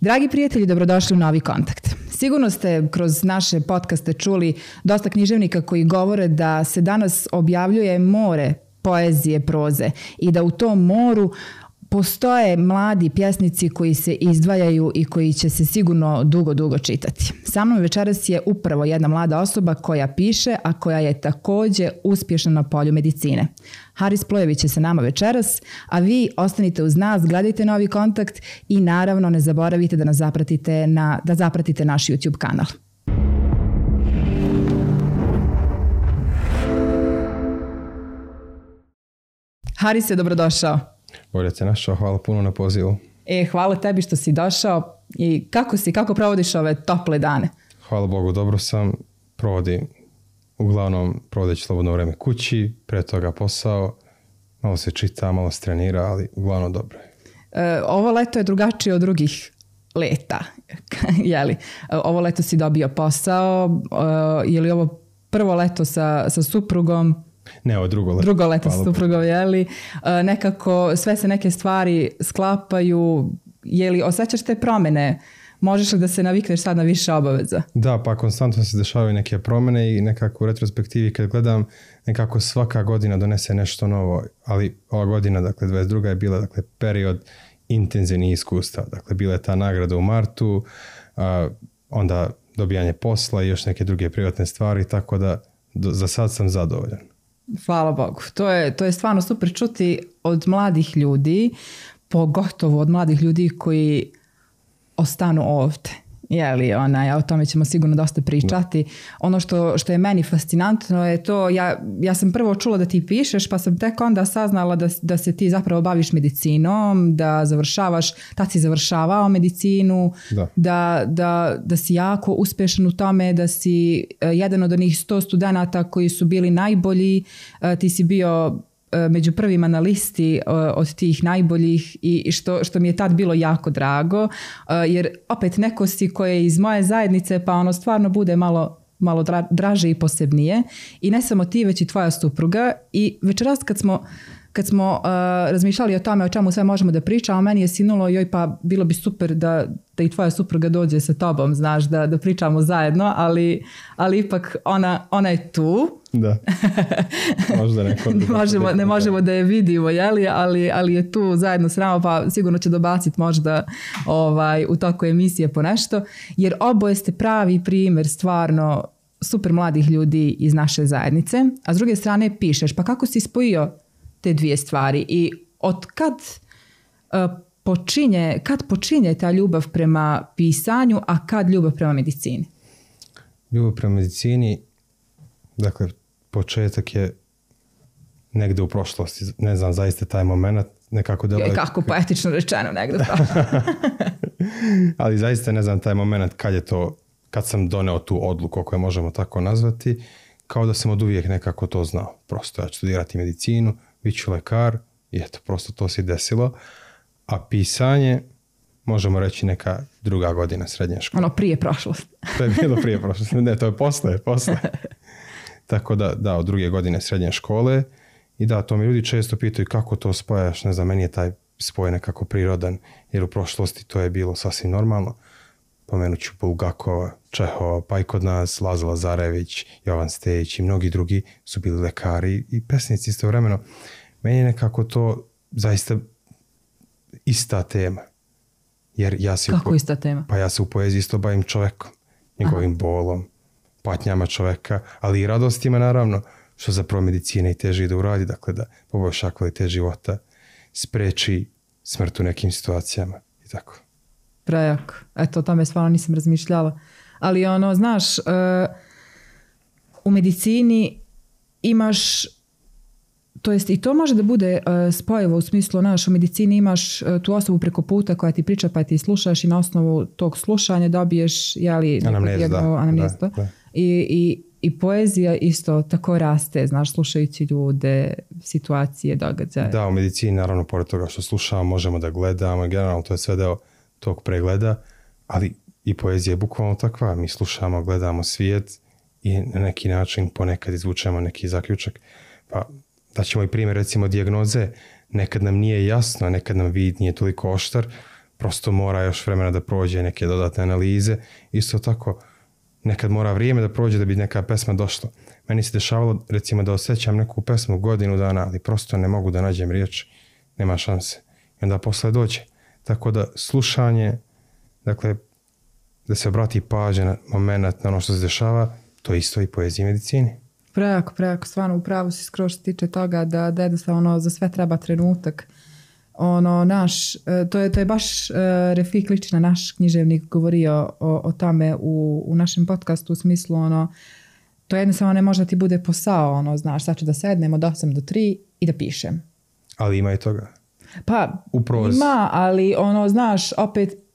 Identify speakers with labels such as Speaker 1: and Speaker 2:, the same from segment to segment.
Speaker 1: Dragi prijatelji, dobrodošli u Novi kontakt. Sigurno ste kroz naše podcaste čuli dosta književnika koji govore da se danas objavljuje more poezije, proze i da u tom moru postoje mladi pjesnici koji se izdvajaju i koji će se sigurno dugo, dugo čitati. Sa mnom večeras je upravo jedna mlada osoba koja piše, a koja je također uspješna na polju medicine. Haris Plojević je sa nama večeras, a vi ostanite uz nas, gledajte novi kontakt i naravno ne zaboravite da nas zapratite, na, da zapratite naš YouTube kanal. Haris je dobrodošao.
Speaker 2: Bolje te našao, hvala puno na pozivu.
Speaker 1: E, hvala tebi što si došao i kako si, kako provodiš ove tople dane?
Speaker 2: Hvala Bogu, dobro sam, provodim, uglavnom provodeći slobodno vrijeme kući, pre toga posao, malo se čita, malo se trenira, ali uglavnom dobro je.
Speaker 1: E, ovo leto je drugačije od drugih leta, jeli? Ovo leto si dobio posao, e, je li ovo prvo leto sa, sa suprugom?
Speaker 2: Ne, ovo drugo leto.
Speaker 1: Drugo leto sa suprugom, jeli? E, nekako sve se neke stvari sklapaju, je li osjećaš te promjene? Možeš li da se navikneš sad na više obaveza?
Speaker 2: Da, pa konstantno se dešavaju neke promjene i nekako u retrospektivi kad gledam nekako svaka godina donese nešto novo, ali ova godina, dakle 22. je bila dakle, period intenzivnih iskustva. Dakle, bila je ta nagrada u martu, a, onda dobijanje posla i još neke druge privatne stvari, tako da za sad sam zadovoljan.
Speaker 1: Hvala Bogu. To je, to je stvarno super čuti od mladih ljudi, pogotovo od mladih ljudi koji ostanu ovdje. Jeli, onaj, o tome ćemo sigurno dosta pričati. Ono što, što je meni fascinantno je to, ja, ja sam prvo čula da ti pišeš, pa sam tek onda saznala da, da se ti zapravo baviš medicinom, da završavaš, tad si završavao medicinu,
Speaker 2: Da.
Speaker 1: da, da, da si jako uspješan u tome, da si e, jedan od onih sto studenata koji su bili najbolji, e, ti si bio među prvima na listi e, od tih najboljih i što, što mi je tad bilo jako drago, e, jer opet neko si koje je iz moje zajednice pa ono stvarno bude malo malo dra- draže i posebnije. I ne samo ti već i tvoja supruga. I večeras kad smo kad smo uh, razmišljali o tome o čemu sve možemo da pričamo, meni je sinulo joj pa bilo bi super da, da i tvoja supruga dođe sa tobom, znaš, da, da pričamo zajedno, ali, ali ipak ona, ona je tu.
Speaker 2: Da. Možda neko
Speaker 1: ne možemo, ne možemo da je vidimo, jeli? Ali, ali je tu zajedno s nama, pa sigurno će dobaciti možda ovaj, u toku emisije po nešto, jer oboje ste pravi primjer stvarno super mladih ljudi iz naše zajednice, a s druge strane pišeš, pa kako si spojio te dvije stvari i od kad uh, počinje, kad počinje ta ljubav prema pisanju, a kad ljubav prema medicini?
Speaker 2: Ljubav prema medicini, dakle, početak je negdje u prošlosti. Ne znam zaista taj moment, nekako deluje...
Speaker 1: Kako poetično rečeno negdje to.
Speaker 2: Ali zaista ne znam taj moment kad je to, kad sam doneo tu odluku, ako je možemo tako nazvati, kao da sam od uvijek nekako to znao. Prosto ja ću studirati medicinu, bit ću lekar i eto, prosto to se i desilo. A pisanje, možemo reći neka druga godina srednje škole.
Speaker 1: ono prije prošlosti.
Speaker 2: To je bilo prije prošlosti. Ne, to je posle, posle. Tako da, da, od druge godine srednje škole. I da, to mi ljudi često pitaju kako to spojaš. Ne znam, meni je taj spoj nekako prirodan, jer u prošlosti to je bilo sasvim normalno. Pomenut ću Bulgakova, Čehova, pa i kod nas Lazo Lazarević, Jovan Stejić i mnogi drugi su bili lekari i pesnici istovremeno. Meni je nekako to zaista ista tema. Jer ja se
Speaker 1: Kako
Speaker 2: po-
Speaker 1: ista tema?
Speaker 2: pa ja se u poeziji isto bavim čovekom, njegovim bolom, patnjama čoveka, ali i radostima naravno, što zapravo medicina i teži da uradi, dakle da poboljša kvalitet života, spreči smrt u nekim situacijama i tako.
Speaker 1: Prejako. Eto, o tome stvarno nisam razmišljala. Ali ono, znaš, e, u medicini imaš to jest i to može da bude e, spojivo u smislu, znaš, u medicini imaš e, tu osobu preko puta koja ti priča pa ti slušaš i na osnovu tog slušanja dobiješ, jeli,
Speaker 2: Anamnezu, da,
Speaker 1: anamnezu,
Speaker 2: da, da.
Speaker 1: I, i, I poezija isto tako raste, znaš, slušajući ljude, situacije, događaje.
Speaker 2: Da, u medicini naravno pored toga što slušamo možemo da gledamo, generalno to je sve deo tog pregleda, ali i poezija je bukvalno takva. Mi slušamo, gledamo svijet i na neki način ponekad izvučemo neki zaključak. Pa da ćemo i primjer recimo dijagnoze, nekad nam nije jasno, nekad nam vid nije toliko oštar, prosto mora još vremena da prođe neke dodatne analize. Isto tako, nekad mora vrijeme da prođe da bi neka pesma došla. Meni se dešavalo recimo da osjećam neku pesmu godinu dana, ali prosto ne mogu da nađem riječ, nema šanse. I onda posle dođe. Tako da slušanje, dakle, da se obrati pažnja na moment, na ono što se dešava, to isto i poezija i medicini.
Speaker 1: Prejako, prejako, stvarno u pravu si skroz što tiče toga da, da jednostavno za sve treba trenutak. Ono, naš, e, to je, to je baš uh, Refik Ličina, naš književnik, govorio o, o tome u, u našem podcastu u smislu ono, to jednostavno ne može da ti bude posao, ono, znaš, sad ću da sednem od 8 do 3 i da pišem.
Speaker 2: Ali ima i toga.
Speaker 1: Pa,
Speaker 2: U
Speaker 1: ima, ali ono, znaš, opet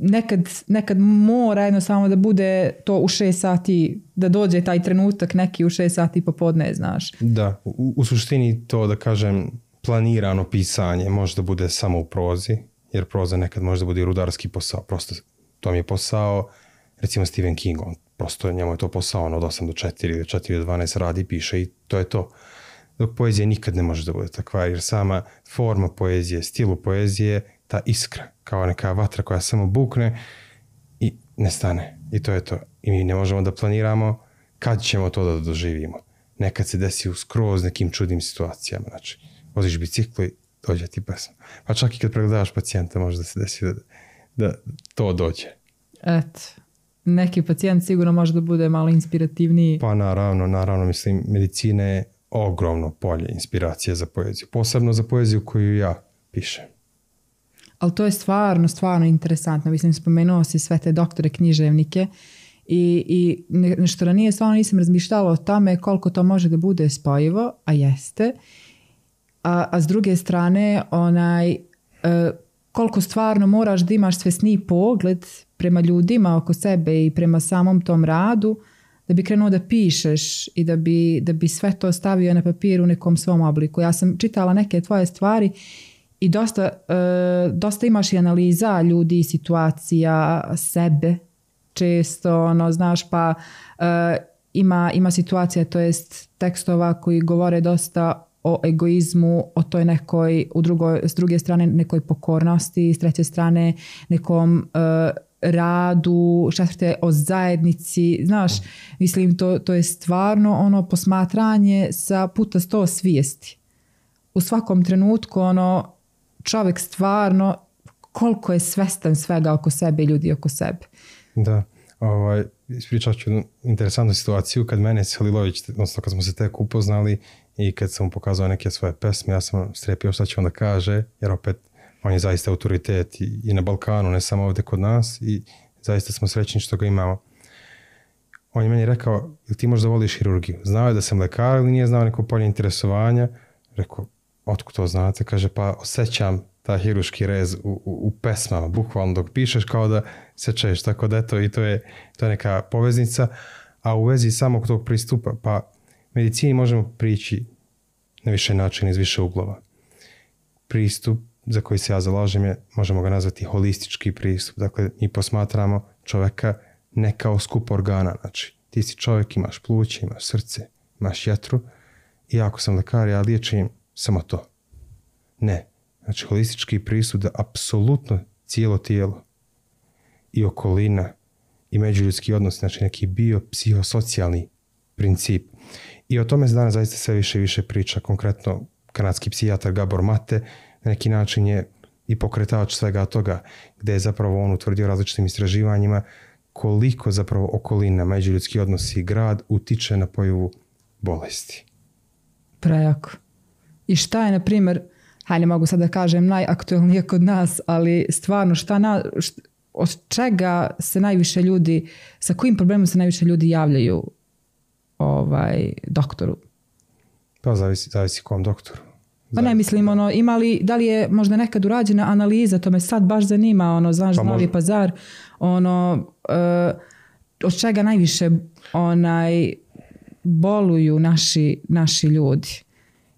Speaker 1: nekad, nekad mora jednostavno da bude to u 6 sati, da dođe taj trenutak neki u 6 sati popodne, znaš.
Speaker 2: Da, u, u suštini to da kažem planirano pisanje može da bude samo u prozi, jer proza nekad može da bude i rudarski posao, prosto to mi je posao, recimo Stephen King, on prosto njemu je to posao, on od 8 do 4 ili 4 do 12 radi, piše i to je to. Dok poezija nikad ne može da bude takva, jer sama forma poezije, stilu poezije, ta iskra, kao neka vatra koja samo bukne i nestane. I to je to. I mi ne možemo da planiramo kad ćemo to da doživimo. Nekad se desi u skroz nekim čudnim situacijama. Znači, voziš biciklu i dođe ti pesma. Pa čak i kad pregledavaš pacijenta može da se desi da, da to dođe.
Speaker 1: Eto, neki pacijent sigurno može da bude malo inspirativniji.
Speaker 2: Pa naravno, naravno, mislim, medicina je ogromno polje inspiracije za poeziju. Posebno za poeziju koju ja pišem.
Speaker 1: Ali to je stvarno, stvarno interesantno. Mislim, spomenuo si sve te doktore književnike i, i nešto ranije stvarno nisam razmišljala o tome koliko to može da bude spojivo, a jeste. A, a s druge strane, onaj, e, koliko stvarno moraš da imaš svesniji pogled prema ljudima oko sebe i prema samom tom radu, da bi krenuo da pišeš i da bi, da bi sve to stavio na papir u nekom svom obliku. Ja sam čitala neke tvoje stvari i dosta, e, dosta imaš i analiza ljudi, situacija, sebe često, ono, znaš, pa e, ima, ima situacija, to jest tekstova koji govore dosta o egoizmu, o toj nekoj, u drugoj, s druge strane nekoj pokornosti, s treće strane nekom e, radu, četvrte o zajednici, znaš, mislim to, to je stvarno ono posmatranje sa puta sto svijesti. U svakom trenutku ono čovjek stvarno koliko je svestan svega oko sebe i ljudi oko sebe.
Speaker 2: Da, ovaj, ispričat ću interesantnu situaciju kad mene Halilović, odnosno kad smo se tek upoznali i kad sam mu pokazao neke svoje pesme, ja sam strepio šta će on da kaže, jer opet on je zaista autoritet i, i na Balkanu, ne samo ovdje kod nas i zaista smo srećni što ga imamo. On je meni rekao, ili ti možda voliš hirurgiju? Znao je da sam lekar ili nije znao neko polje interesovanja? Rekao, otkud to znate? Kaže, pa osjećam ta hiruški rez u, u, u, pesmama, bukvalno dok pišeš kao da se češ, tako da eto i to je, to je neka poveznica, a u vezi samog tog pristupa, pa medicini možemo prići na više načina iz više uglova. Pristup za koji se ja zalažem je, možemo ga nazvati holistički pristup. Dakle, mi posmatramo čoveka ne kao skup organa. Znači, ti si čovjek, imaš pluće, imaš srce, imaš jetru i ako sam lekar, ja liječim samo to. Ne. Znači, holistički pristup da apsolutno cijelo tijelo i okolina i međuljudski odnos, znači neki biopsihosocijalni princip. I o tome se danas zaista sve više i više priča. Konkretno, kanadski psihijatar Gabor Mate na neki način je i pokretač svega toga, gdje je zapravo on utvrdio različitim istraživanjima koliko zapravo okolina, međuljudski odnosi i grad utiče na pojavu bolesti.
Speaker 1: Prejako. I šta je, na primjer, hajde mogu sad da kažem najaktualnije kod nas, ali stvarno šta na, št, od čega se najviše ljudi, sa kojim problemom se najviše ljudi javljaju ovaj, doktoru?
Speaker 2: Pa zavisi, zavisi kom doktoru.
Speaker 1: Pa ne mislim, ono, ima li, da li je možda nekad urađena analiza, to me sad baš zanima, ono, znaš, pa Novi Pazar, ono, uh, od čega najviše onaj, boluju naši, naši ljudi?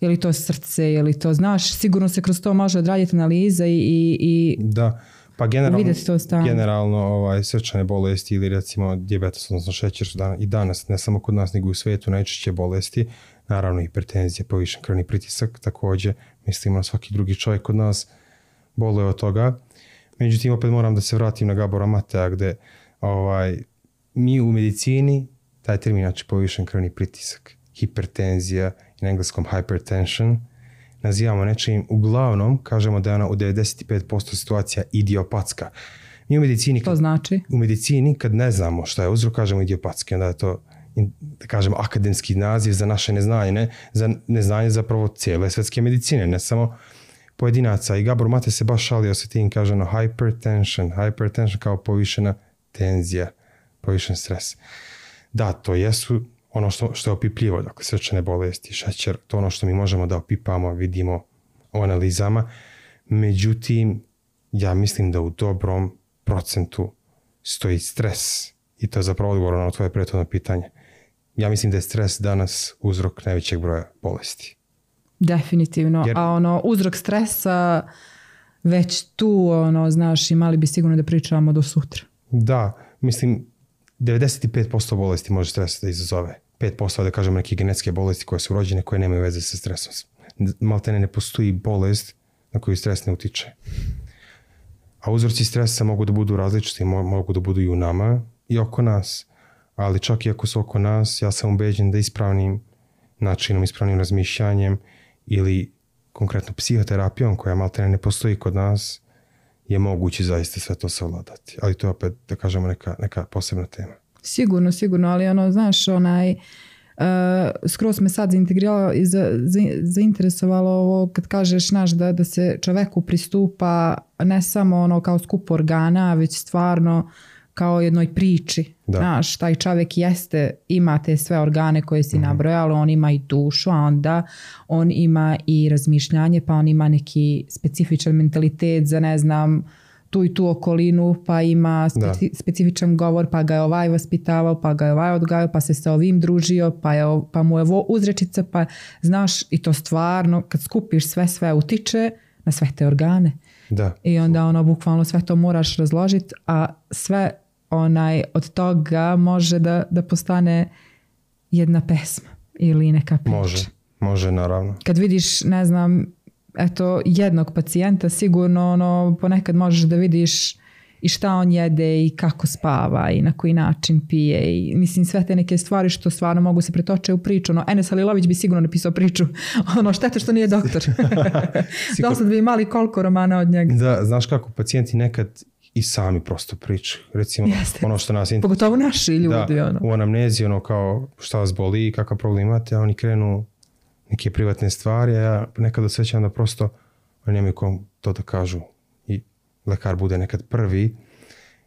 Speaker 1: Je li to srce, je li to, znaš, sigurno se kroz to može odraditi analiza i, i, i
Speaker 2: da. Pa generalno,
Speaker 1: to
Speaker 2: generalno ovaj, srčane bolesti ili recimo diabetes, odnosno šećer su dan, i danas, ne samo kod nas, nego i u svetu najčešće bolesti naravno hipertenzija, povišen krvni pritisak, također mislimo na svaki drugi čovjek kod nas boluje od toga. Međutim, opet moram da se vratim na Gabora Matea gde ovaj, mi u medicini, taj termin znači povišen krvni pritisak, hipertenzija na engleskom hypertension, nazivamo nečim, uglavnom kažemo da je ona u 95% situacija idiopatska. Mi u medicini,
Speaker 1: To znači?
Speaker 2: u medicini kad ne znamo šta je uzrok, kažemo idiopatski, onda je to da kažemo akademski naziv za naše neznanje, ne za neznanje zapravo cijele svetske medicine, ne samo pojedinaca. I Gabor Mate se baš šalio sa tim, kaže ono hypertension, hypertension kao povišena tenzija, povišen stres. Da, to jesu ono što, što je opipljivo, dakle srčane bolesti, šećer, to ono što mi možemo da opipamo, vidimo u analizama. Međutim, ja mislim da u dobrom procentu stoji stres i to je zapravo odgovor na tvoje prethodno pitanje. Ja mislim da je stres danas uzrok najvećeg broja bolesti.
Speaker 1: Definitivno.
Speaker 2: Jer-
Speaker 1: A ono, uzrok stresa već tu, ono, znaš, imali bi sigurno da pričamo do sutra.
Speaker 2: Da, mislim 95% bolesti može stres da izazove. 5% da kažemo neke genetske bolesti koje su rođene koje nemaju veze sa stresom. Maltene ne postoji bolest na koju stres ne utiče. A uzroci stresa mogu da budu različiti, mo- mogu da budu i u nama i oko nas. Ali čak i ako su oko nas, ja sam ubeđen da ispravnim načinom, ispravnim razmišljanjem ili konkretno psihoterapijom koja maltene ne postoji kod nas, je moguće zaista sve to savladati. Ali to je opet, da kažemo, neka, neka posebna tema.
Speaker 1: Sigurno, sigurno, ali ono, znaš, onaj, uh, skroz me sad zaintegriralo i za, za, zainteresovalo ovo kad kažeš, znaš, da, da se čoveku pristupa ne samo ono kao skup organa, već stvarno kao jednoj priči.
Speaker 2: Da.
Speaker 1: Znaš, taj čovjek jeste, ima te sve organe koje si nabrojala, on ima i dušu, a onda on ima i razmišljanje, pa on ima neki specifičan mentalitet za, ne znam, tu i tu okolinu, pa ima speci- specifičan govor, pa ga je ovaj vaspitavao, pa ga je ovaj odgajao, pa se sa ovim družio, pa, je, pa mu je ovo uzrečica, pa znaš, i to stvarno, kad skupiš sve, sve utiče na sve te organe.
Speaker 2: Da,
Speaker 1: I onda ono, bukvalno sve to moraš razložiti, a sve onaj od toga može da, da postane jedna pesma ili neka priča.
Speaker 2: može. Može, naravno.
Speaker 1: Kad vidiš, ne znam, eto, jednog pacijenta, sigurno ono, ponekad možeš da vidiš i šta on jede i kako spava i na koji način pije i mislim sve te neke stvari što stvarno mogu se pretoče u priču. Ono, Enes Alilović bi sigurno napisao priču. Ono, šteta što nije doktor. Do sad bi imali koliko romana od njega.
Speaker 2: Da, znaš kako pacijenti nekad i sami prosto pričaju. Recimo,
Speaker 1: Jeste.
Speaker 2: ono što nas...
Speaker 1: Pogotovo naši ljudi.
Speaker 2: da,
Speaker 1: ono.
Speaker 2: u anamnezi, ono kao šta vas boli, kakav problem imate, a oni krenu neke privatne stvari, a ja nekad osjećam da prosto oni nemaju kom to da kažu i lekar bude nekad prvi,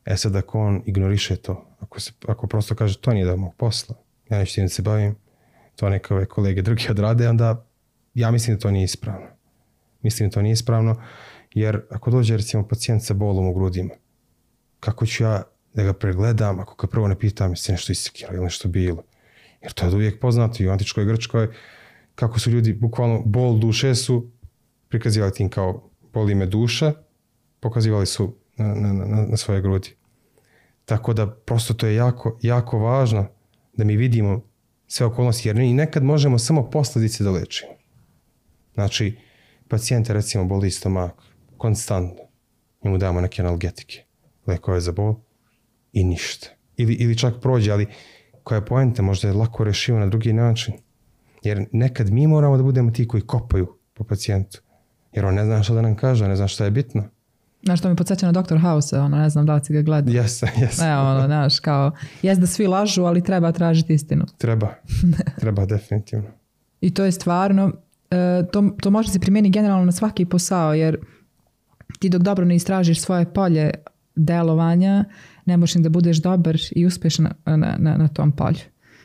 Speaker 2: e sad ako on ignoriše to, ako, se, ako prosto kaže to nije da mog posla, ja neću tim da se bavim, to neke ove kolege drugi odrade, onda ja mislim da to nije ispravno. Mislim da to nije ispravno, jer ako dođe recimo pacijent sa bolom u grudima, kako ću ja da ga pregledam ako ga prvo ne pitam jesi nešto isekirao ili nešto bilo. Jer to je uvijek poznato i u antičkoj Grčkoj kako su ljudi bukvalno bol duše su prikazivali tim kao boli me duša, pokazivali su na, na, na, na svoje grudi. Tako da prosto to je jako, jako važno da mi vidimo sve okolnosti jer mi nekad možemo samo posljedice da lečimo. Znači, pacijenta recimo boli stomak konstantno, mi mu damo neke analgetike, lekove za bol i ništa. Ili, ili čak prođe, ali koja je poenta, možda je lako rešivo na drugi način. Jer nekad mi moramo da budemo ti koji kopaju po pacijentu. Jer on ne zna šta da nam kaže, ne zna šta je bitno.
Speaker 1: Znaš, to mi podsjeća na Dr. House, ono, ne znam da li si ga gledao.
Speaker 2: Jeste, jeste.
Speaker 1: Evo, ono, znaš, kao, jest da svi lažu, ali treba tražiti istinu.
Speaker 2: Treba. Treba definitivno.
Speaker 1: I to je stvarno, e, to, to može se primijeniti generalno na svaki posao, jer ti dok dobro ne istražiš svoje polje delovanja, ne možeš da budeš dobar i uspješan na, na, na, tom polju.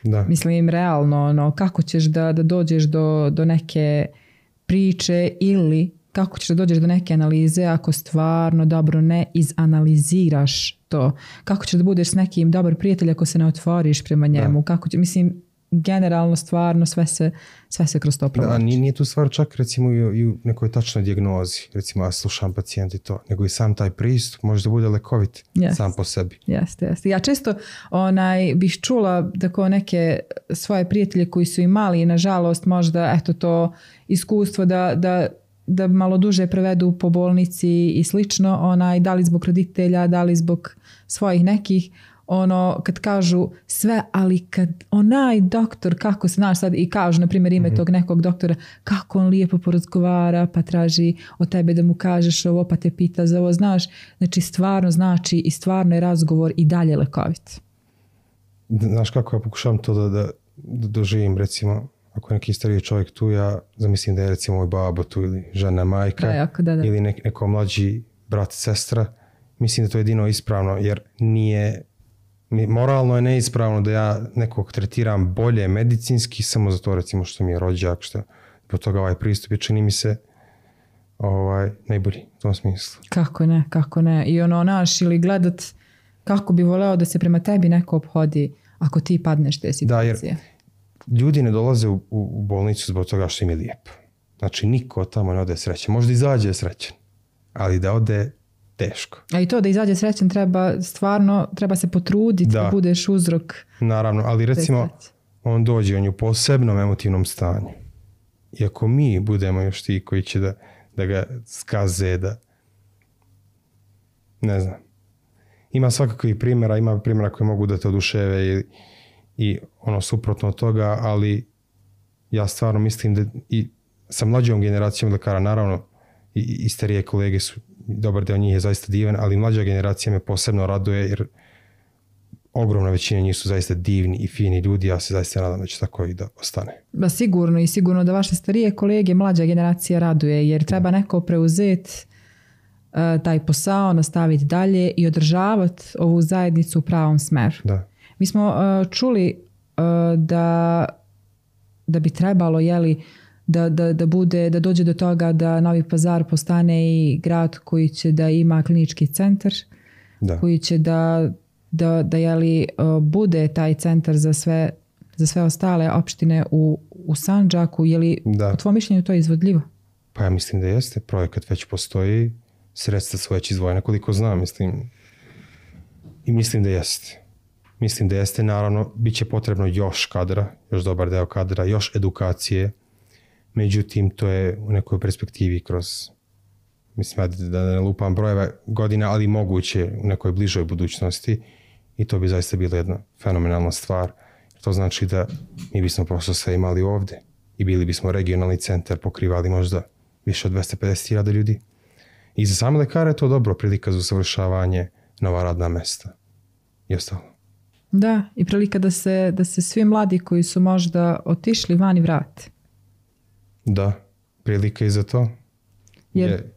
Speaker 2: Da.
Speaker 1: Mislim, realno, ono, kako ćeš da, da dođeš do, do neke priče ili kako ćeš da dođeš do neke analize ako stvarno dobro ne izanaliziraš to. Kako ćeš da budeš s nekim dobar prijatelj ako se ne otvoriš prema njemu. Kako će, mislim, generalno stvarno sve se, sve se kroz to
Speaker 2: Da,
Speaker 1: provlači.
Speaker 2: nije, nije tu stvar čak recimo i, i u nekoj tačnoj dijagnozi. Recimo ja slušam pacijent i to. Nego i sam taj pristup može da bude lekovit
Speaker 1: Yes.
Speaker 2: sam po sebi.
Speaker 1: Jeste, jeste. Ja često onaj, bih čula da kao neke svoje prijatelje koji su imali, nažalost, možda eto to iskustvo da, da da malo duže prevedu po bolnici i slično, onaj, da li zbog roditelja, da li zbog svojih nekih, ono kad kažu sve, ali kad onaj doktor, kako se znaš sad i kažu, na primjer ime tog nekog doktora, kako on lijepo porazgovara, pa traži od tebe da mu kažeš ovo, pa te pita za ovo, znaš, znači stvarno znači i stvarno je razgovor i dalje lekovit.
Speaker 2: Znaš kako ja pokušavam to da, da, da doživim, recimo, ako je neki stariji čovjek tu, ja zamislim da je recimo moj babo tu ili žena, majka
Speaker 1: Da, jako, da, da.
Speaker 2: ili nek, neko mlađi brat, sestra. Mislim da to je jedino ispravno jer nije, moralno je neispravno da ja nekog tretiram bolje medicinski samo za to recimo što mi je rođak, što zbog toga ovaj pristup je čini mi se ovaj, najbolji u tom smislu.
Speaker 1: Kako ne, kako ne. I ono naš ili gledat kako bi voleo da se prema tebi neko obhodi ako ti padneš te
Speaker 2: Da, jer
Speaker 1: situacije.
Speaker 2: ljudi ne dolaze u, u, u bolnicu zbog toga što im je lijepo. Znači niko tamo ne ode srećan. Možda izađe srećan, ali da ode teško.
Speaker 1: A i to da izađe srećan treba stvarno, treba se potruditi da,
Speaker 2: Da.
Speaker 1: budeš uzrok.
Speaker 2: Naravno, ali recimo on dođe, on je u posebnom emotivnom stanju. I ako mi budemo još ti koji će da, da ga skaze, da ne znam. Ima svakakvih primjera, ima primjera koji mogu da te oduševe i, i ono suprotno od toga, ali ja stvarno mislim da i sa mlađom generacijom lekara, naravno i, i starije kolege su, dobar deo njih je zaista divan, ali mlađa generacija me posebno raduje jer ogromna većina njih su zaista divni i fini ljudi, ja se zaista nadam da će tako i da ostane.
Speaker 1: Ba sigurno i sigurno da vaše starije kolege, mlađa generacija raduje jer treba neko preuzeti e, taj posao, nastaviti dalje i održavati ovu zajednicu u pravom smeru.
Speaker 2: Da.
Speaker 1: Mi smo e, čuli e, da, da bi trebalo jeli, da, da, da, bude, da dođe do toga da Novi Pazar postane i grad koji će da ima klinički centar,
Speaker 2: Da.
Speaker 1: koji će da, da, da jeli, e, bude taj centar za sve, za sve ostale opštine u, u Sanđaku. Je li
Speaker 2: Da.
Speaker 1: u tvojom mišljenju to izvodljivo?
Speaker 2: Pa ja mislim da jeste. Projekat već postoji. Sredstva su već izdvojena koliko znam. Mislim, I mislim da jeste. Mislim da jeste. Naravno, bit će potrebno još kadra, još dobar deo kadra, još edukacije. Međutim, to je u nekoj perspektivi kroz mislim ja da ne lupam brojeve godina, ali moguće u nekoj bližoj budućnosti i to bi zaista bila jedna fenomenalna stvar. To znači da mi bismo prosto sve imali ovde i bili bismo regionalni centar, pokrivali možda više od 250.000 ljudi. I za same lekare je to dobro, prilika za usavršavanje, nova radna mesta i ostalo.
Speaker 1: Da, i prilika da se, da se svi mladi koji su možda otišli vani vrate.
Speaker 2: Da, prilika i za to.
Speaker 1: Jer
Speaker 2: Je-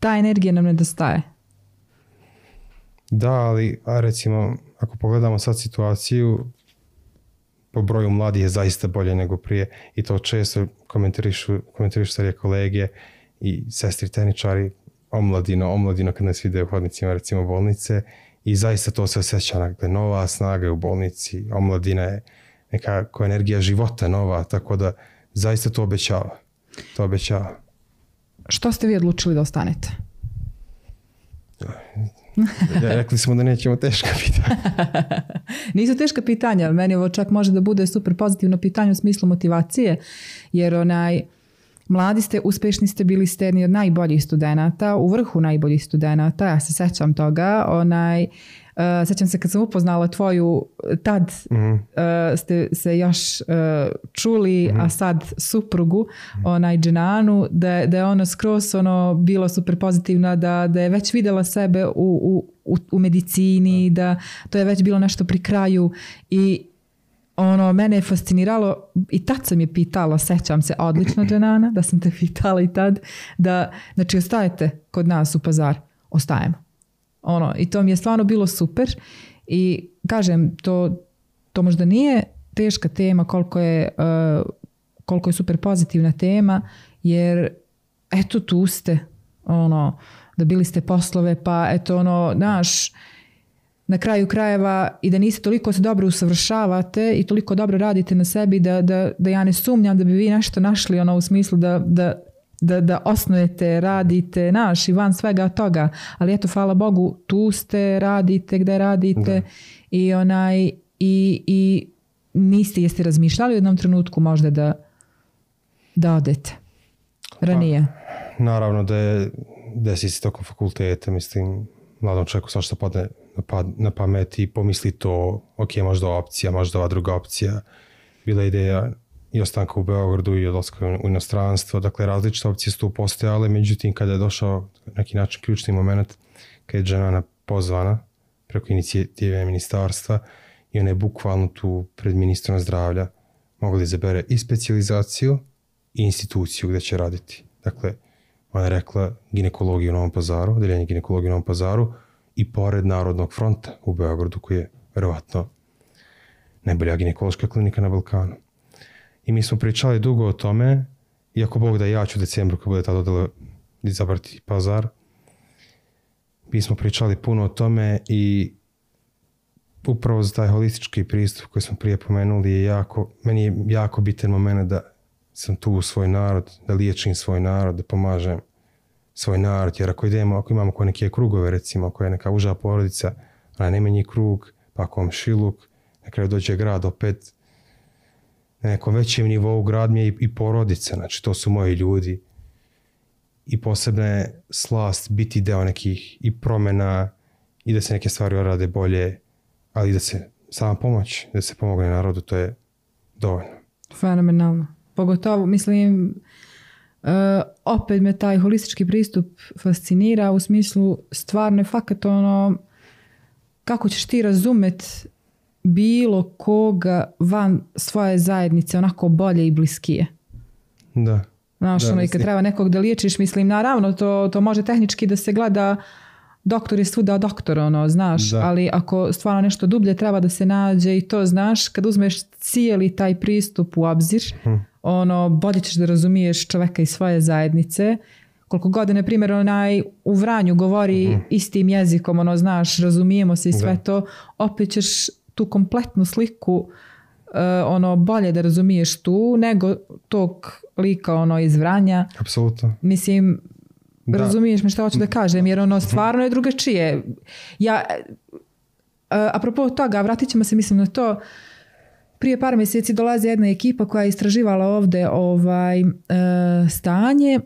Speaker 1: ta energija nam nedostaje.
Speaker 2: Da, ali a recimo ako pogledamo sad situaciju po broju mladih je zaista bolje nego prije i to često komentarišu, komentarišu starije kolege i sestri tehničari omladino, omladino kad nas vide u hodnicima recimo bolnice i zaista to se osjeća dakle, nova snaga je u bolnici, omladina je nekako energija života nova, tako da zaista to obećava. To obećava.
Speaker 1: Što ste vi odlučili da ostanete?
Speaker 2: Rekli smo da nećemo teška pitanja.
Speaker 1: Nisu teška pitanja, meni ovo čak može da bude super pozitivno pitanje u smislu motivacije, jer onaj, mladi ste, uspešni ste, bili ste jedni od najboljih studenata, u vrhu najboljih studenata, ja se sećam toga, onaj, uh, sećam se kad sam upoznala tvoju, tad
Speaker 2: Mhm.
Speaker 1: uh, ste se još uh, čuli, a sad suprugu, onaj Dženanu, da, da je ona skroz ono bilo super pozitivna, da, da je već videla sebe u, u, u, u medicini, da to je već bilo nešto pri kraju i ono, mene je fasciniralo i tad sam je pitala, sećam se odlično Dženana, da sam te pitala i tad, da, znači ostajete kod nas u pazar, ostajemo. Ono, I to mi je stvarno bilo super. I kažem, to, to možda nije teška tema koliko je, uh, koliko je super pozitivna tema, jer eto tu ste, ono, dobili ste poslove, pa eto ono, naš, na kraju krajeva i da niste toliko se dobro usavršavate i toliko dobro radite na sebi da, da, da ja ne sumnjam da bi vi nešto našli ono u smislu da, da, da, da osnujete, radite, naš i van svega toga. Ali eto, hvala Bogu, tu ste, radite gde radite i onaj i, i niste, jeste razmišljali u jednom trenutku možda da, da odete ranije?
Speaker 2: naravno da je desi se tokom fakulteta, mislim, mladom čovjeku svašta padne na, pa, na pamet i pomisli to, ok, možda opcija, možda ova druga opcija. Bila ideja i ostanka u Beogradu i odlaska u inostranstvo, dakle različite opcije su tu postojale, međutim kada je došao neki način ključni moment, kada je žena pozvana preko inicijative ministarstva i ona je bukvalno tu pred ministrom zdravlja mogla da izabere i specializaciju i instituciju gde će raditi. Dakle, ona je rekla ginekologiju u Novom pazaru, deljenje ginekologije u Novom pazaru i pored Narodnog fronta u Beogradu koji je verovatno najbolja ginekološka klinika na Balkanu. I mi smo pričali dugo o tome, iako Bog da ja ću u decembru kad bude ta dodala izabrati pazar, mi smo pričali puno o tome i upravo za taj holistički pristup koji smo prije pomenuli je jako, meni je jako bitan moment da sam tu u svoj narod, da liječim svoj narod, da pomažem svoj narod, jer ako idemo, ako imamo koje neke krugove, recimo, ako je neka uža porodica, a najmanji krug, pa ako vam šiluk, na kraju dođe grad opet, na nekom većem nivou grad mi je i, i porodica, znači to su moji ljudi i posebna je slast biti deo nekih i promena i da se neke stvari orade bolje, ali da se sama pomoć, da se pomogne narodu, to je dovoljno.
Speaker 1: Fenomenalno. Pogotovo, mislim, uh, opet me taj holistički pristup fascinira u smislu stvarno je fakat ono kako ćeš ti razumet bilo koga van svoje zajednice onako bolje i bliskije.
Speaker 2: Da.
Speaker 1: Znaš,
Speaker 2: Da,
Speaker 1: ono, i kad treba nekog da liječiš, mislim, naravno, to, to može tehnički da se gleda doktor je svuda doktor, ono, znaš,
Speaker 2: Da.
Speaker 1: ali ako stvarno nešto dublje treba da se nađe i to, znaš, kad uzmeš cijeli taj pristup u obzir,
Speaker 2: Hm.
Speaker 1: ono, bolje ćeš da razumiješ čoveka i svoje zajednice, koliko god, na primjer, onaj u Vranju govori istim jezikom, ono, znaš, razumijemo se i sve.
Speaker 2: Da.
Speaker 1: to, opet ćeš tu kompletnu sliku e, ono, bolje da razumiješ tu nego tog lika ono, iz Vranja.
Speaker 2: Apsolutno.
Speaker 1: Mislim,
Speaker 2: Da.
Speaker 1: razumiješ me šta hoću da kažem, jer ono stvarno je drugačije. Ja, e, apropo toga, vratit ćemo se mislim na to, prije par mjeseci dolazi jedna ekipa koja je istraživala ovde ovaj, e, stanje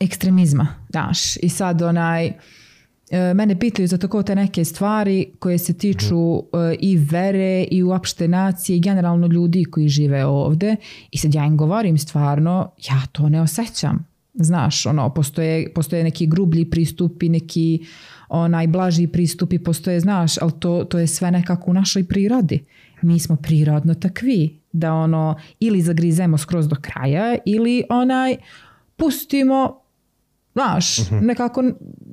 Speaker 1: ekstremizma, znaš, i sad onaj, mene pitaju za tako te neke stvari koje se tiču e, i vere i uopšte nacije i generalno ljudi koji žive ovde i sad ja im govorim stvarno, ja to ne osjećam. Znaš, ono, postoje, postoje neki grublji pristupi, neki onaj blaži pristupi, postoje, znaš, ali to, to je sve nekako u našoj prirodi. Mi smo prirodno takvi, da ono, ili zagrizemo skroz do kraja, ili onaj, pustimo Znaš, nekako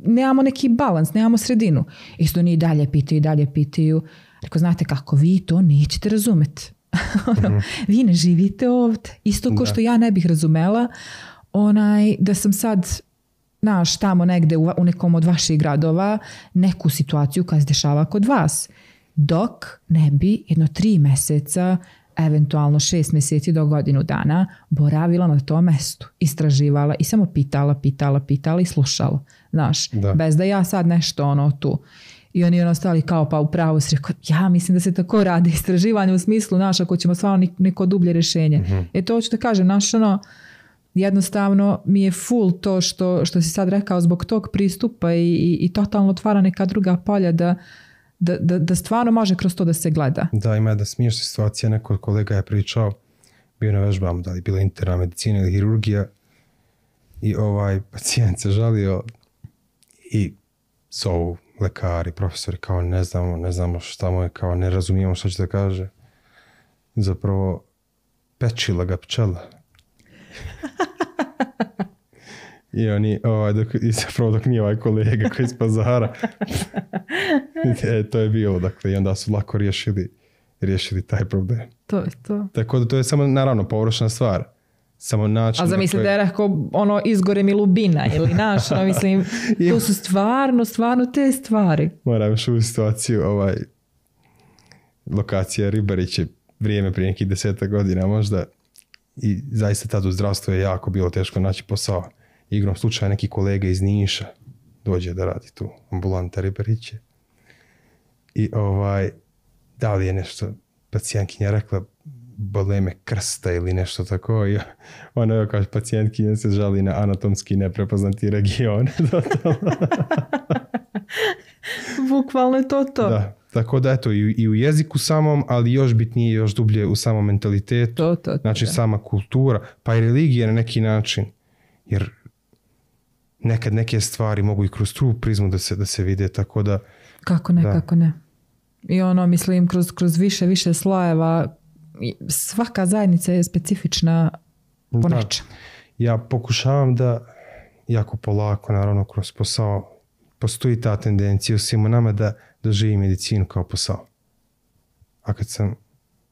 Speaker 1: nemamo neki balans, nemamo sredinu. Isto ni i dalje pitaju i dalje pitaju. Rekao, znate kako, vi to nećete razumeti. ono, Vi ne živite ovdje. Isto kao što ja ne bih razumela onaj, da sam sad znaš, tamo negde u, u nekom od vaših gradova neku situaciju koja se dešava kod vas. Dok ne bi jedno tri meseca eventualno šest mjeseci do godinu dana boravila na tom mestu, istraživala i samo pitala, pitala, pitala i slušala, znaš,
Speaker 2: Da.
Speaker 1: bez da ja sad nešto ono tu. I oni ono stali kao pa upravo si rekao, ja mislim da se tako radi istraživanje u smislu, znaš, ako ćemo stvarno neko dublje rješenje. E to hoću da kažem, znaš, ono, jednostavno mi je full to što, što si sad rekao zbog tog pristupa i, i, i totalno otvara neka druga polja da, da, da, da stvarno može kroz to da se gleda.
Speaker 2: Da, ima jedna smiješna situacija, neko od kolega je pričao, bio na vežbama, da li bila interna medicina ili hirurgija i ovaj pacijent se žalio i zovu lekari, profesori kao ne znamo, ne znamo šta mu je, kao ne razumijemo što će da kaže. Zapravo pečila ga pčela. I oni, ovaj, dok, i zapravo dok nije ovaj kolega koji iz pazara, e, to je bilo, dakle, i onda su lako riješili, riješili taj problem.
Speaker 1: To je to.
Speaker 2: Tako da to je samo, naravno, površna stvar. Samo način...
Speaker 1: A zamisli da je rekao ono izgore mi lubina ili naš, ono, mislim, to su stvarno, stvarno te stvari.
Speaker 2: Moram još u situaciju, ovaj, lokacija Ribarić je vrijeme prije nekih deseta godina možda i zaista tad u zdravstvu je jako bilo teško naći posao. Igrom slučaja neki kolega iz Niša dođe da radi tu ambulanta Ribariće. I ovaj, da li je nešto pacijentkinja rekla, bole me krsta ili nešto tako. I ona je kao pacijentkinja se žali na anatomski neprepoznati region.
Speaker 1: Bukvalno je to to.
Speaker 2: da. Tako da eto i, i u jeziku samom, ali još bitnije, još dublje u samom mentalitetu.
Speaker 1: To, to, to,
Speaker 2: Znači
Speaker 1: da.
Speaker 2: sama kultura, pa i religija na neki način. Jer nekad neke stvari mogu i kroz tu prizmu da se, da se vide, tako da
Speaker 1: Kako ne,
Speaker 2: Da.
Speaker 1: kako ne. I ono, mislim, kroz, kroz više, više slojeva, svaka zajednica je specifična po
Speaker 2: Da. ja pokušavam da jako polako, naravno kroz posao, postoji ta tendencija u svima nama da doživi medicinu kao posao. A kad sam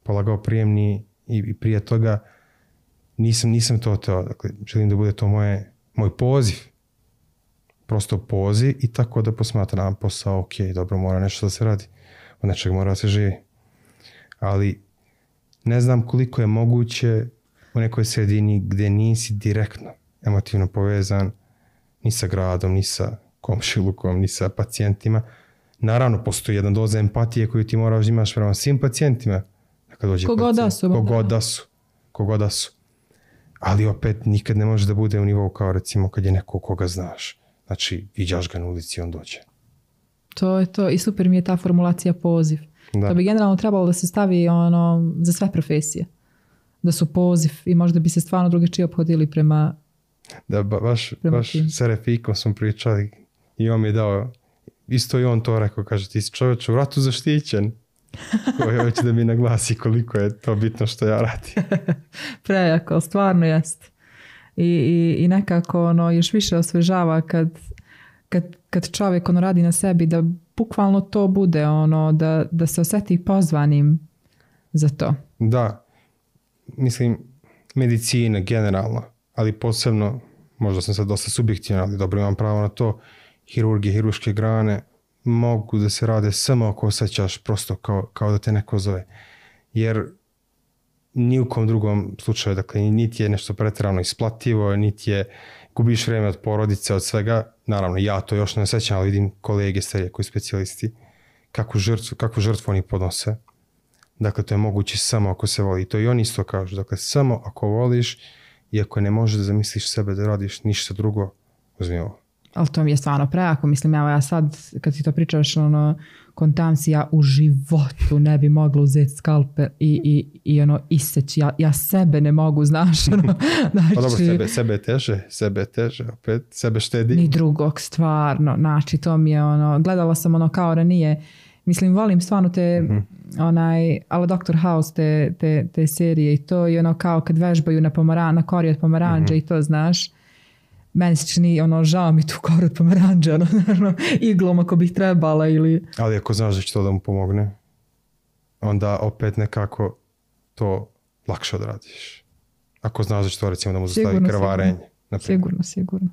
Speaker 2: polagao prijemni i, i prije toga, nisam, nisam to teo. Dakle, želim da bude to moje, moj poziv. Prosto poziv i tako da posmatram posao, ok, dobro, mora nešto da se radi. Od nečega mora da se živi. Ali ne znam koliko je moguće u nekoj sredini gdje nisi direktno emotivno povezan ni sa gradom, ni sa komšilukom, ni sa pacijentima. Naravno, postoji jedna doza empatije koju ti moraš da imaš prema svim pacijentima. Kad dođe
Speaker 1: Ko god da
Speaker 2: pacijent.
Speaker 1: su,
Speaker 2: Ko
Speaker 1: da.
Speaker 2: da su. Ko god da su. Ali opet nikad ne može da bude u nivou kao recimo kad je neko koga znaš. Znači, viđaš ga na ulici i on dođe.
Speaker 1: To je to. I super mi je ta formulacija poziv.
Speaker 2: Da.
Speaker 1: To bi generalno trebalo da se stavi ono, za sve profesije. Da su poziv i možda bi se stvarno drugačije obhodili prema...
Speaker 2: Da, ba, baš,
Speaker 1: Prema
Speaker 2: baš
Speaker 1: tim.
Speaker 2: sa Refikom smo pričali i on mi je dao, isto i on to rekao, kaže ti si čovječ u ratu zaštićen. Koji hoće da mi naglasi koliko je to bitno što ja radim.
Speaker 1: Prejako, stvarno jest. I, i, i nekako ono, još više osvežava kad, kad, kad čovjek ono radi na sebi da bukvalno to bude ono, da, da se osjeti pozvanim za to.
Speaker 2: Da, mislim, medicina generalno, ali posebno, možda sam sad dosta subjektivan, ali dobro imam pravo na to, hirurgije, hiruške grane mogu da se rade samo ako osjećaš prosto kao, kao da te neko zove. Jer ni u kom drugom slučaju, dakle, niti je nešto pretjerano isplativo, niti je gubiš vrijeme od porodice, od svega. Naravno, ja to još ne osjećam, ali vidim kolege starije koji specijalisti, kakvu žrtvu, kakvu žrtvu oni podnose. Dakle, to je moguće samo ako se voli. To i oni isto kažu. Dakle, samo ako voliš i ako ne možeš da zamisliš sebe da radiš ništa drugo, uzmi ovo.
Speaker 1: Ali to mi je stvarno prejako. Mislim, evo ja sad, kad ti to pričaš, ono, kontam si, ja u životu ne bi mogla uzeti skalpel i, i, i ono, iseći. Ja, ja sebe ne mogu, znaš, ono, znači,
Speaker 2: Pa dobro, sebe, sebe je teže, sebe je teže, opet sebe štedi.
Speaker 1: ni drugog, stvarno. Znači, to mi je ono, gledala sam ono kao ranije, mislim, volim stvarno te,
Speaker 2: Mhm.
Speaker 1: onaj, ali Dr. House, te, te, te serije i to, i ono kao kad vežbaju na, pomara, na kori od pomaranđa
Speaker 2: Mhm.
Speaker 1: i to, znaš, meni se čini, ono, žao mi tu koru od pomaranđa, ono, ono, iglom ako bih trebala ili...
Speaker 2: Ali ako znaš da će to da mu pomogne, onda opet nekako to lakše odradiš. Ako znaš da će to recimo da mu zastavi
Speaker 1: Sigurno,
Speaker 2: krvarenje.
Speaker 1: sigurno. Sigurno, sigurno.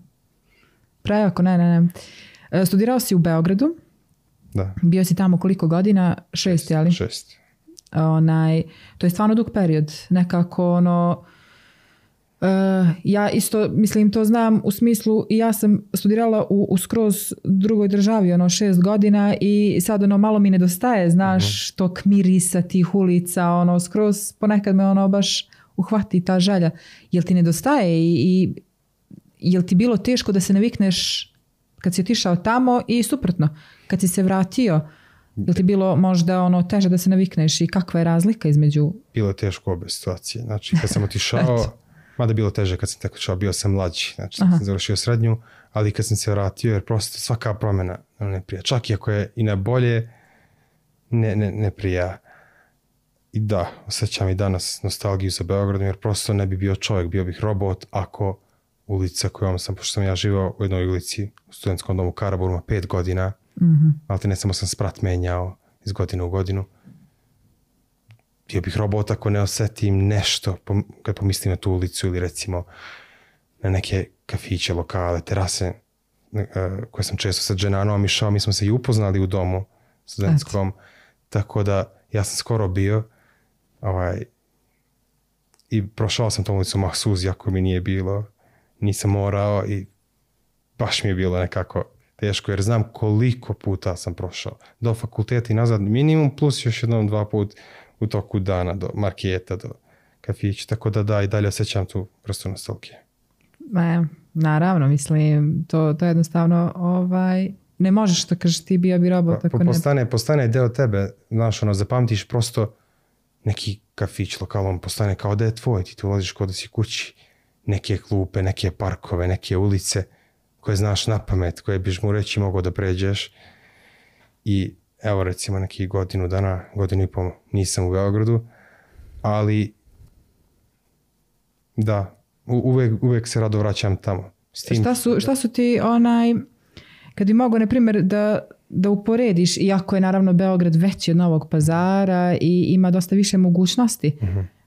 Speaker 1: Prejako, ne, ne, ne. E, Studirao si u Beogradu,
Speaker 2: Da,
Speaker 1: bio si tamo koliko godina? Šest, jeli?
Speaker 2: šest.
Speaker 1: onaj, to je stvarno dug period. Nekako ono, ja isto, mislim, to znam u smislu, ja sam studirala u, u skroz drugoj državi, ono, šest godina i sad ono, malo mi nedostaje, znaš, tog mirisa tih ulica, ono, skroz ponekad me ono baš uhvati ta želja. Jel ti nedostaje i, i jel ti bilo teško da se navikneš kad si otišao tamo i suprotno, kad si se vratio, jel ti bilo možda ono teže da se navikneš i kakva je razlika između
Speaker 2: Bilo je teško obe situacije. Znači, kad sam otišao, mada bilo teže kad sam tek otišao, bio sam mlađi. Znači,
Speaker 1: Aha.
Speaker 2: sam završio srednju, ali kad sam se vratio, jer prosto svaka promjena ono, ne prija. Čak i ako je i na bolje, ne, ne, ne prija. I da, osjećam i danas nostalgiju za Beogradom, jer prosto ne bi bio čovjek, bio bih robot ako ulica kojom sam, pošto sam ja živao u jednoj ulici u studentskom domu Karaburma pet godina,
Speaker 1: Mhm.
Speaker 2: ali ne samo sam sprat menjao iz godine u godinu. Bio bih robot ako ne osetim nešto kad pomislim na tu ulicu ili recimo na neke kafiće, lokale, terase e, koje sam često sa Dženanom išao. Mi smo se i upoznali u domu studentskom. Tako da ja sam skoro bio ovaj, i prošao sam tom ulicu Mahsuz, jako mi nije bilo. Nisam morao i baš mi je bilo nekako teško jer znam koliko puta sam prošao. Do fakulteta i nazad minimum plus još jednom dva put u toku dana do marketa, do kafića, tako da da i dalje osjećam tu vrstu nostalgije.
Speaker 1: E, naravno, mislim, to, to jednostavno ovaj, ne možeš što kažeš ti bio bi robot.
Speaker 2: Pa,
Speaker 1: ako ne...
Speaker 2: postane, postane deo tebe, znaš, ono, zapamtiš prosto neki kafić lokalom, postane kao da je tvoj, ti tu ulaziš kod da si kući, neke klupe, neke parkove, neke ulice koje znaš na pamet, koje biš mu reći mogao da pređeš i evo recimo neki godinu dana, godinu i pol nisam u Beogradu, ali da, uvek, uvek se rado vraćam tamo. S tim,
Speaker 1: Šta su, šta su ti onaj, kad bi mogao, na primjer, da, da uporediš, iako je naravno Beograd veći od Novog pazara i ima dosta više mogućnosti,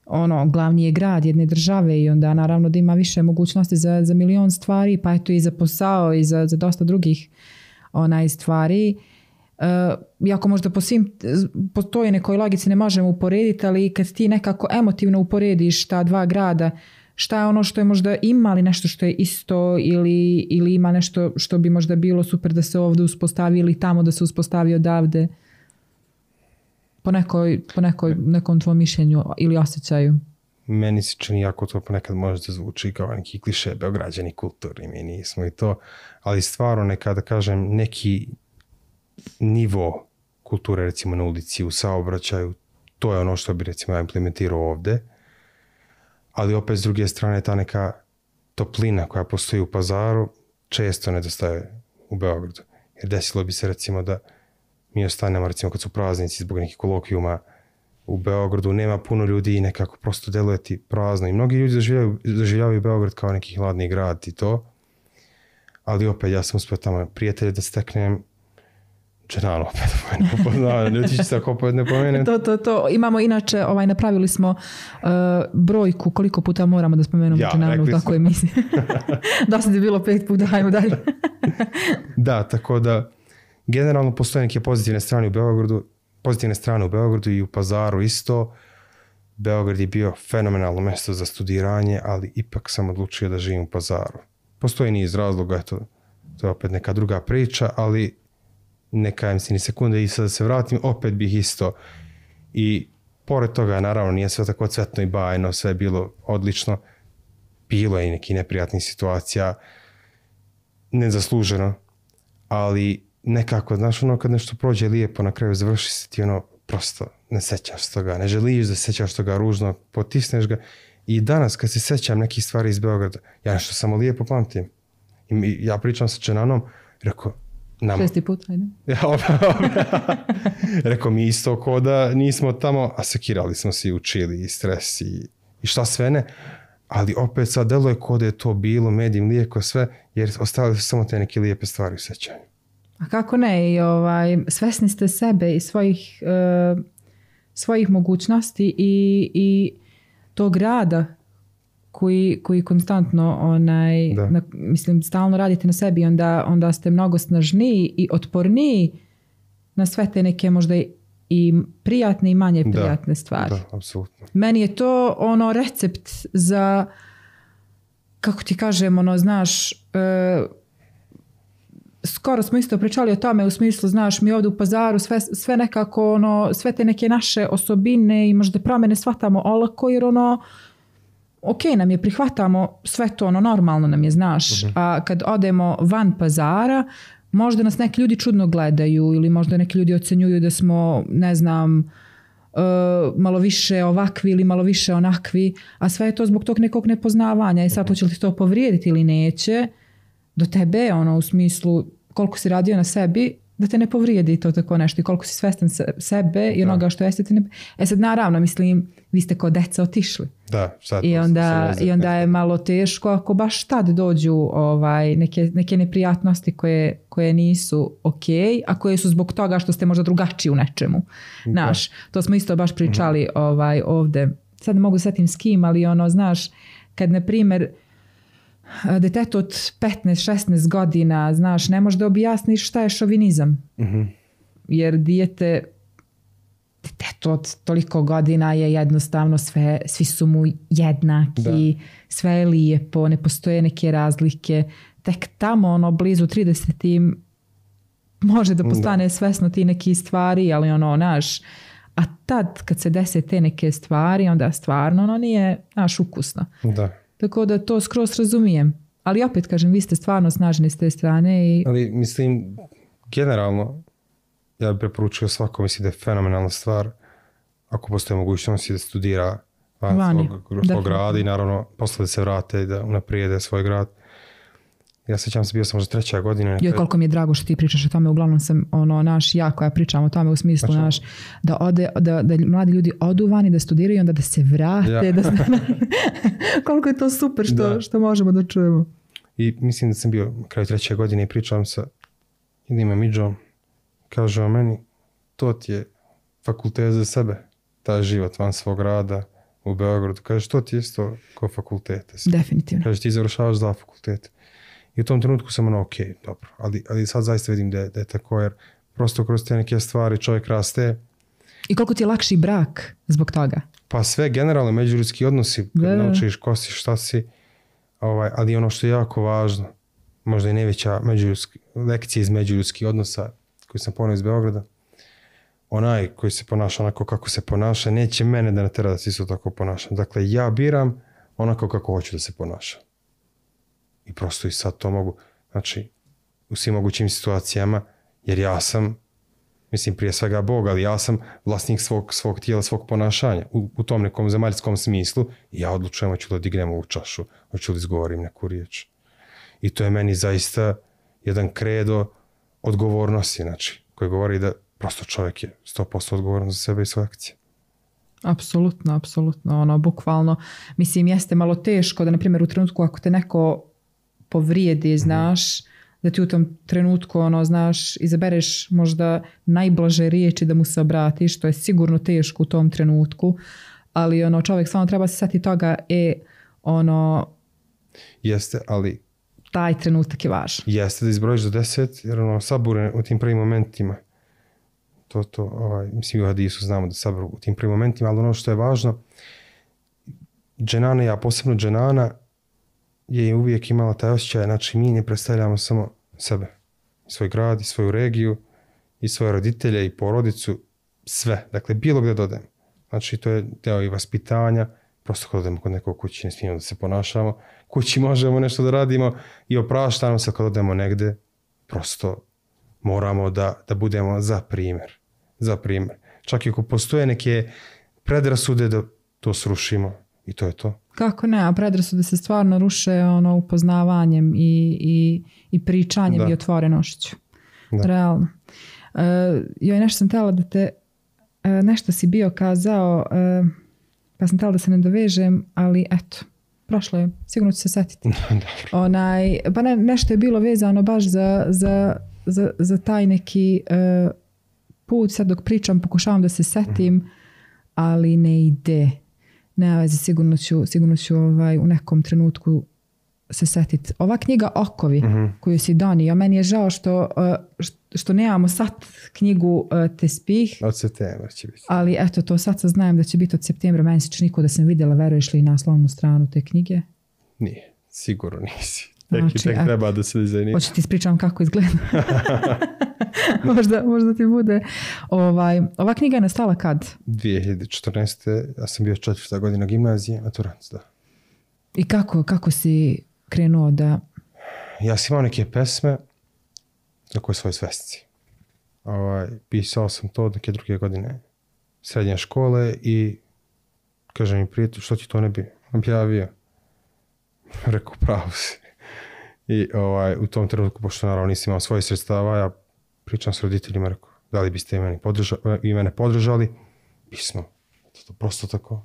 Speaker 1: ono, glavni je grad jedne države i onda naravno da ima više mogućnosti za, za milion stvari, pa eto i za posao i za, za dosta drugih onaj stvari. Uh, iako možda po svim, po toj nekoj logici ne možemo uporediti, ali kad ti nekako emotivno uporediš ta dva grada, šta je ono što je možda ima li nešto što je isto ili, ili ima nešto što bi možda bilo super da se ovdje uspostavi ili tamo da se uspostavi odavde po, nekoj, po nekoj, nekom tvom mišljenju ili osjećaju.
Speaker 2: meni se čini jako to ponekad može da zvuči kao neki kliše beograđani kulturni, mi nismo i to, ali stvarno nekada kažem neki nivo kulture recimo na ulici, u saobraćaju, to je ono što bi recimo ja implementirao ovde, ali opet s druge strane ta neka toplina koja postoji u pazaru često nedostaje u Beogradu. Jer desilo bi se recimo da mi ostanemo recimo kad su praznici zbog nekih kolokvijuma u Beogradu, nema puno ljudi i nekako prosto deluje ti prazno. I mnogi ljudi doživljavaju, doživljavaju Beograd kao neki hladni grad i to. Ali opet ja sam uspio tamo prijatelje da steknem Dženano opet ne poznavam, ljudi će se ako opet ne pomenem.
Speaker 1: To, to, to. Imamo inače, ovaj, napravili smo uh, brojku koliko puta moramo da spomenemo
Speaker 2: Ja,
Speaker 1: ja, u takvoj emisiji. da sad je bilo pet puta, hajmo dalje.
Speaker 2: Da, tako da generalno postoje neke pozitivne strane u Beogradu, pozitivne strane u Beogradu i u Pazaru isto. Beograd je bio fenomenalno mesto za studiranje, ali ipak sam odlučio da živim u Pazaru. Postoji niz razloga, eto, to je opet neka druga priča, ali ne kajem se ni sekunde i sad da se vratim, opet bih isto. I pored toga, naravno, nije sve tako cvetno i bajno, sve je bilo odlično. Bilo je i neki neprijatnih situacija, nezasluženo, ali nekako, znaš, ono kad nešto prođe lijepo, na kraju završi se ti ono, prosto ne sećaš toga, ne želiš da se sećaš toga ružno, potisneš ga i danas kad se sećam nekih stvari iz Beograda, ja nešto samo lijepo pamtim. I ja pričam sa Čenanom, rekao, nam,
Speaker 1: Šesti put, ajde.
Speaker 2: ja, rekao mi isto ko da nismo tamo, a sekirali smo se i učili i stres i, i šta sve ne, ali opet sad deluje ko da je to bilo, medim, lijeko, sve, jer ostale su samo te neke lijepe stvari u sećanju.
Speaker 1: A kako ne, i ovaj, svesni ste sebe i svojih, e, svojih mogućnosti i, i tog rada koji, koji konstantno onaj,
Speaker 2: Da.
Speaker 1: na, mislim, stalno radite na sebi, onda, onda ste mnogo snažniji i otporniji na sve te neke možda i prijatne i manje prijatne stvari.
Speaker 2: Da, apsolutno.
Speaker 1: Meni je to ono recept za kako ti kažem, ono, znaš, e, skoro smo isto pričali o tome u smislu, znaš, mi ovdje u pazaru sve, sve nekako, ono, sve te neke naše osobine i možda promjene shvatamo olako jer ono, ok nam je, prihvatamo sve to, ono, normalno nam je, znaš, a kad odemo van pazara, možda nas neki ljudi čudno gledaju ili možda neki ljudi ocenjuju da smo, ne znam, e, malo više ovakvi ili malo više onakvi, a sve je to zbog tog nekog nepoznavanja. I sad hoće li to povrijediti ili neće, do tebe, ono, u smislu koliko si radio na sebi, da te ne povrijedi to tako nešto i koliko si svestan se- sebe i onoga što jeste ne... E sad naravno, mislim, vi ste kao deca otišli.
Speaker 2: Da, sad
Speaker 1: I onda, I onda je malo teško ako baš tad dođu ovaj, neke, neke neprijatnosti koje, koje nisu ok, a koje su zbog toga što ste možda drugačiji u nečemu. Znaš, to smo isto baš pričali ovaj, ovde. Sad mogu setim s kim, ali ono, znaš, kad na primjer detetu od 15-16 godina, znaš, ne može da objasniš šta je šovinizam. Jer dijete detetu od toliko godina je jednostavno sve, svi su mu jednaki, sve je lijepo, ne postoje neke razlike. Tek tamo, ono, blizu 30 može da postane svesno ti neki stvari, ali ono, naš, A tad kad se dese te neke stvari, onda stvarno ono nije naš ukusno.
Speaker 2: Da.
Speaker 1: Tako da to skroz razumijem. Ali opet kažem, vi ste stvarno snažni s te strane i
Speaker 2: Ali mislim, generalno, ja bih preporučio svakom, mislim da je fenomenalna stvar ako postoje mogućnosti da studira van
Speaker 1: Vani,
Speaker 2: svog, svog grada i naravno posle da se vrate i da unaprijede svoj grad. Ja sećam se, bio sam možda treća godina. Nekad-
Speaker 1: koliko mi je drago što ti pričaš o tome, uglavnom sam ono, naš, ja koja pričam o tome u smislu
Speaker 2: Znači-
Speaker 1: naš, da, ode, da, da mladi ljudi odu vani, da studiraju i onda da se vrate.
Speaker 2: Ja.
Speaker 1: Da koliko je to super što,
Speaker 2: Da.
Speaker 1: što možemo da čujemo.
Speaker 2: I mislim da sam bio na kraju treće godine i pričam sa jednim amidžom. Kaže on meni, to ti je fakultet za sebe. Taj život van svog rada u Beogradu. Kaže, to ti je isto kao fakultet.
Speaker 1: Definitivno.
Speaker 2: Kaže, ti završavaš dva fakulteta. I u tom trenutku sam ono, ok, dobro. Ali, ali sad zaista vidim da je, da je tako, jer prosto kroz te neke stvari čovjek raste.
Speaker 1: I koliko ti je lakši brak zbog toga?
Speaker 2: Pa sve generalno međuljudski odnosi, kad
Speaker 1: Da, da.
Speaker 2: naučiš ko si, šta si, ovaj, ali ono što je jako važno, možda i najveća međuljudski, lekcija iz međuljudskih odnosa koju sam ponio iz Beograda, onaj koji se ponaša onako kako se ponaša, neće mene da natera da se isto tako ponašam. Dakle, ja biram onako kako hoću da se ponašam. I prosto i sad to mogu, znači, u svim mogućim situacijama, jer ja sam, mislim prije svega Bog, ali ja sam vlasnik svog, svog tijela, svog ponašanja u, u tom nekom zemaljskom smislu i ja odlučujem hoću da dignem ovu čašu, hoću li izgovorim neku riječ. I to je meni zaista jedan kredo odgovornosti, znači, koji govori da prosto čovjek je 100% odgovoran za sebe i svoje akcije.
Speaker 1: Apsolutno, apsolutno, ono, bukvalno, mislim, jeste malo teško da, na primjer, u trenutku ako te neko povrijedi, znaš, da ti u tom trenutku, ono, znaš, izabereš možda najblaže riječi da mu se obratiš, to je sigurno teško u tom trenutku, ali, ono, čovjek stvarno treba se sati toga, e, ono,
Speaker 2: Jeste, ali
Speaker 1: taj trenutak je važan.
Speaker 2: jeste da izbrojiš do deset, jer ono, sabure u tim prvim momentima, to, to, ovaj, mislim u hadisu znamo da sabur u tim prvim momentima, ali ono što je važno, dženana, ja posebno dženana, je uvijek imala taj osjećaj, znači mi ne predstavljamo samo sebe, svoj grad i svoju regiju i svoje roditelje i porodicu, sve, dakle bilo gdje dodem. Znači to je deo i vaspitanja, prosto kad odemo kod nekog kući ne smijemo da se ponašamo, kući možemo nešto da radimo i opraštamo se kad odemo negde, prosto moramo da, da budemo za primjer. Za primjer. Čak i ako postoje neke predrasude da to srušimo i to je to.
Speaker 1: Kako ne, a predrasude se stvarno ruše ono, upoznavanjem i, i, i pričanjem
Speaker 2: Da.
Speaker 1: i otvorenošću.
Speaker 2: Da.
Speaker 1: Realno. Uh, joj, nešto sam htjela da te, e, nešto si bio kazao, e, pa sam htjela da se ne dovežem, ali eto, prošlo je, sigurno ću se setiti. Onaj, pa ne, nešto je bilo vezano baš za, za, za, za taj neki e, put, sad dok pričam pokušavam da se setim, ali ne ide. Ne veze, sigurno ću, sigurno ću ovaj, u nekom trenutku se setiti. Ova knjiga Okovi koju si donio, meni je žao što, e, št- što nemamo sad knjigu e, Tespih,
Speaker 2: Od septembra će biti.
Speaker 1: ali eto to sad saznajem da će biti od septembra meni se čini da sam vidjela, veruješ li na naslovnu stranu te knjige.
Speaker 2: Nije, sigurno nisi. Tek,
Speaker 1: Znači,
Speaker 2: tek
Speaker 1: a-
Speaker 2: treba da se dizajnira.
Speaker 1: Hoće ti ispričam kako izgleda. možda, možda ti bude. Ovaj, ova knjiga je nastala kad?
Speaker 2: 2014. ja sam bio četvrta godina gimnazije, maturant, da.
Speaker 1: I kako, kako si krenuo da...
Speaker 2: Ja sam imao neke pesme za koje svoje svesci. Ovaj, pisao sam to neke druge godine srednje škole i kaže mi prijatelj, što ti to ne bi objavio? Rekao, pravo si. I ovaj, u tom trenutku, pošto naravno nisam imao svoje sredstava, ja pričam s roditeljima, rekao, da li biste i mene podržali, i mene podržali? Bismo. To prosto tako.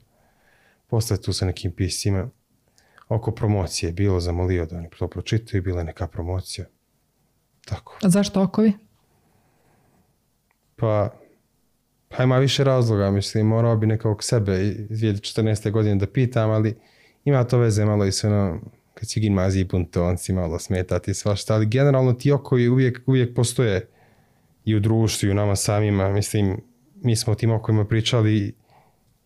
Speaker 2: Posle tu sa nekim pisima oko promocije bilo zamolio da oni to pročitaju, bila je neka promocija. Tako.
Speaker 1: A zašto okovi?
Speaker 2: Pa, pa ima više razloga, mislim, morao bi nekog sebe iz 2014. godine da pitam, ali ima to veze malo i s ono, kad si u gimnaziji buntonci, malo smetati svašta, ali generalno ti okovi uvijek, uvijek postoje i u društvu i u nama samima, mislim, mi smo o tim okovima pričali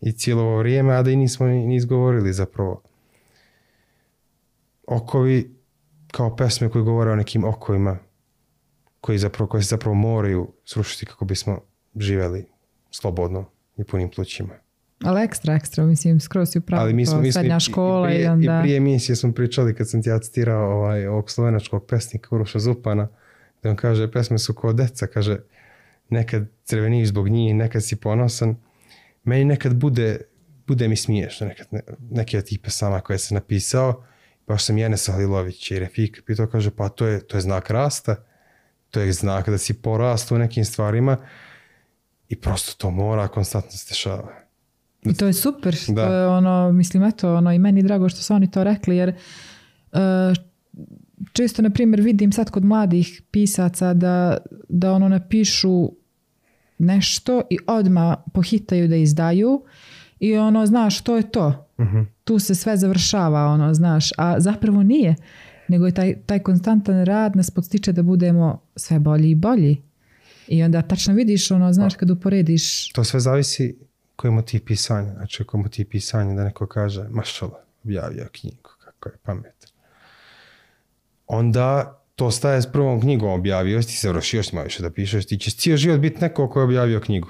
Speaker 2: i cijelo ovo vrijeme, a da i nismo ni, izgovorili zapravo. Okovi kao pesme koje govore o nekim okovima koji zapravo, koje se zapravo moraju srušiti kako bismo živjeli slobodno i punim plućima.
Speaker 1: Ali ekstra, ekstra, mislim, skroz si upravo
Speaker 2: Ali mi smo, mi smo
Speaker 1: srednja
Speaker 2: i-
Speaker 1: škola
Speaker 2: i,
Speaker 1: i,
Speaker 2: prije,
Speaker 1: onda...
Speaker 2: i prije emisije smo pričali kad sam ti ja citirao ovaj, ovog slovenačkog pesnika Uroša Zupana, da on kaže, pesme su kao deca, kaže, nekad crveniš zbog njih, nekad si ponosan. Meni nekad bude, bude mi smiješno, nekad ne, neke od tih pesama koje sam napisao, baš sam Jenes Halilović i Refik pitao, kaže, pa to je, to je znak rasta, to je znak da si porastao u nekim stvarima i prosto to mora konstantno se dešava.
Speaker 1: I to je super.
Speaker 2: Da.
Speaker 1: To je ono, mislim, eto, ono, i meni drago što su oni to rekli, jer uh, često, na primjer, vidim sad kod mladih pisaca da, da ono napišu nešto i odmah pohitaju da izdaju i ono, znaš, to je to. Tu se sve završava, ono, znaš, a zapravo nije. Nego je taj, taj konstantan rad nas podstiče da budemo sve bolji i bolji. I onda tačno vidiš, ono, znaš, kad uporediš
Speaker 2: To sve zavisi koji je motiv pisanja. Znači, ako je motiv pisanja da neko kaže, mašala, objavio knjigu, kako je pametan. Onda to staje s prvom knjigom objavio, ti se završio, još ima više da pišeš, ti ćeš cijel život biti neko ko je objavio knjigu.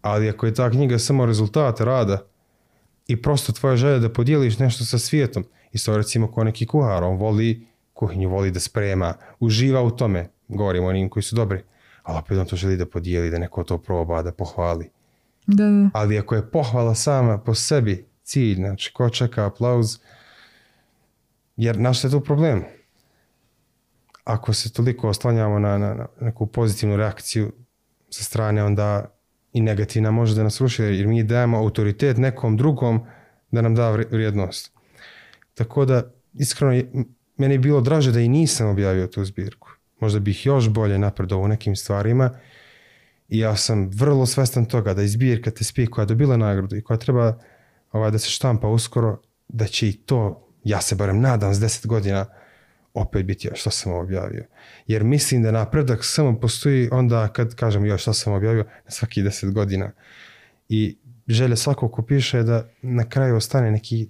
Speaker 2: Ali ako je ta knjiga samo rezultat rada i prosto tvoja želja da podijeliš nešto sa svijetom, isto recimo ko neki kuhar, on voli kuhinju, voli da sprema, uživa u tome, govorimo onim koji su dobri, ali opet on to želi da podijeli, da neko to proba, da pohvali.
Speaker 1: Da, da.
Speaker 2: Ali ako je pohvala sama po sebi cilj, znači ko čeka aplauz, jer naš je tu problem. Ako se toliko oslanjamo na, na, na neku pozitivnu reakciju sa strane, onda i negativna može da nas ruši, jer mi dajemo autoritet nekom drugom da nam da vri- vrijednost. Tako da, iskreno, meni je bilo draže da i nisam objavio tu zbirku. Možda bih još bolje napredovao u nekim stvarima, ja sam vrlo svestan toga da izbirka te spi koja dobila nagradu i koja treba ovaj, da se štampa uskoro, da će i to, ja se barem nadam, s 10 godina opet biti još što sam objavio. Jer mislim da napredak samo postoji onda kad kažem još što sam objavio na svaki 10 godina. I želja svakog ko piše je da na kraju ostane neki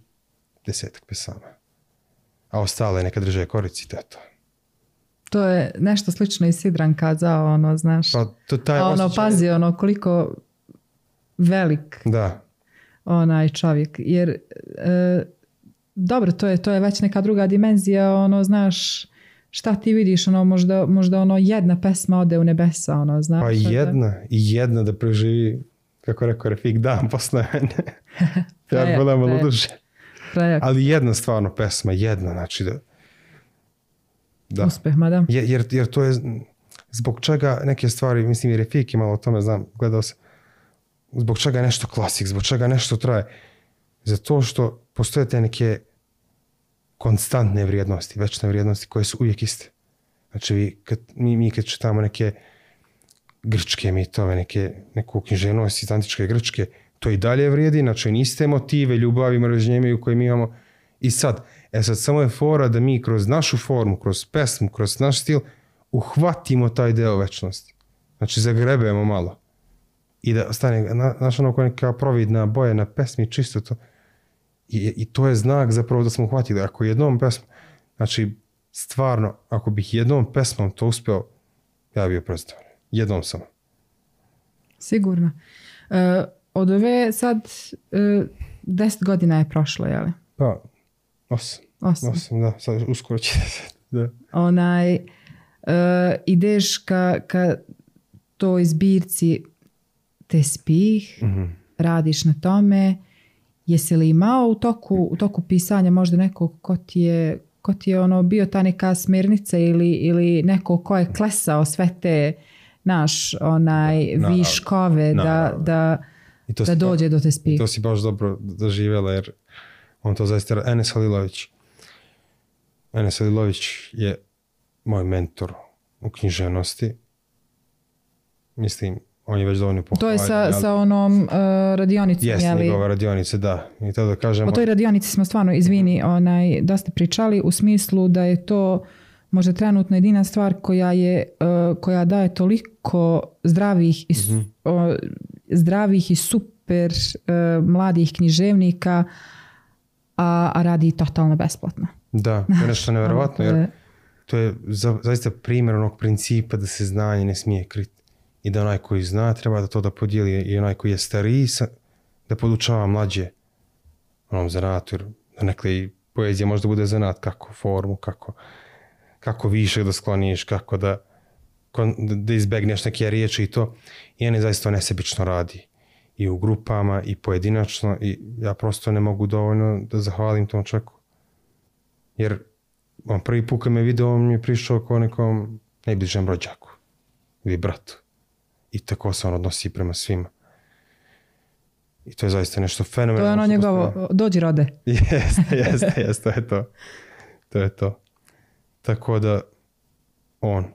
Speaker 2: desetak pesama. A ostale neka drže korici, to je to.
Speaker 1: To je nešto slično i Sidran kazao, ono, znaš.
Speaker 2: Pa to taj
Speaker 1: ono,
Speaker 2: osjećaj-
Speaker 1: pazi, ono, koliko velik
Speaker 2: Da,
Speaker 1: onaj čovjek. Jer, e, dobro, to je, to je već neka druga dimenzija, ono, znaš, šta ti vidiš, ono, možda, možda ono, jedna pesma ode u nebesa, ono, znaš.
Speaker 2: Pa
Speaker 1: šta da-
Speaker 2: jedna, i jedna da preživi, kako rekao Refik, dan posle mene. ja bila malo duže. Ali jedna stvarno pesma, jedna, znači da... Da,
Speaker 1: uspeh, madam.
Speaker 2: jer, jer, jer to je zbog čega neke stvari, mislim i Refik je malo o tome, znam, gledao sam, zbog čega je nešto klasik, zbog čega nešto traje. Zato što postoje te neke konstantne vrijednosti, večne vrijednosti koje su uvijek iste. Znači vi, kad, mi, mi kad čitamo neke grčke mitove, neke, neku književnost iz antičke grčke, to i dalje vrijedi, znači oni iste motive, ljubavi, mržnje imaju koje mi imamo. I sad, e sad samo je fora da mi kroz našu formu, kroz pesmu, kroz naš stil, uhvatimo taj deo večnosti. Znači zagrebemo malo. I da ostane, na, znaš ono neka providna boja na pesmi, čisto to. I, I to je znak zapravo da smo uhvatili. Ako jednom pesmom, znači stvarno, ako bih jednom pesmom to uspeo, ja bi bio predstavljen. Jednom samo.
Speaker 1: Sigurno. E, od ove sad e, deset godina je prošlo, je li?
Speaker 2: Pa, osam.
Speaker 1: Osam.
Speaker 2: Osam, da. Sad uskoro će da.
Speaker 1: onaj, e, ideš ka, ka toj zbirci te spih,
Speaker 2: Mhm.
Speaker 1: radiš na tome, jesi li imao u toku, u toku pisanja možda nekog ko ti je, ko ti je ono bio ta neka smjernica ili, ili neko ko je klesao sve te naš onaj
Speaker 2: Naravno.
Speaker 1: viškove da,
Speaker 2: Naravno.
Speaker 1: da,
Speaker 2: I to
Speaker 1: da
Speaker 2: si ba-
Speaker 1: dođe do te spih.
Speaker 2: To si baš dobro doživjela jer on to zaista Enes Halilović. Enes Halilović je moj mentor u književnosti. Mislim, on je već dovoljno
Speaker 1: To
Speaker 2: pohvaljen.
Speaker 1: je sa,
Speaker 2: ali-
Speaker 1: sa onom uh, radionicom,
Speaker 2: Jeste
Speaker 1: je li?
Speaker 2: njegova radionica, da. I to da kažemo,
Speaker 1: O toj radionici smo stvarno, izvini, onaj, dosta pričali u smislu da je to možda trenutno jedina stvar koja je uh, koja daje toliko zdravih i, su- o, zdravih i super uh, mladih književnika a, a radi totalno besplatno.
Speaker 2: da, to je nešto nevjerovatno, jer to je za, zaista primjer onog principa da se znanje ne smije kriti. i da onaj koji zna treba da to da podijeli i onaj koji je stariji sa, da podučava mlađe onom zanatu, jer da nekle i poezija možda bude zanat kako formu, kako, kako više da skloniš, kako da, da izbegneš neke riječi i to. I on je zaista nesebično radi. I u grupama, i pojedinačno. I ja prosto ne mogu dovoljno da zahvalim tom čovjeku. Jer on prvi put kad me video, on mi je prišao kao nekom najbližem rođaku ili bratu. I tako se on odnosi prema svima. I to je zaista nešto fenomenalno.
Speaker 1: To je ono njegovo, dođi rode.
Speaker 2: jeste, jeste, jeste, to je to. To je to. Tako da, on.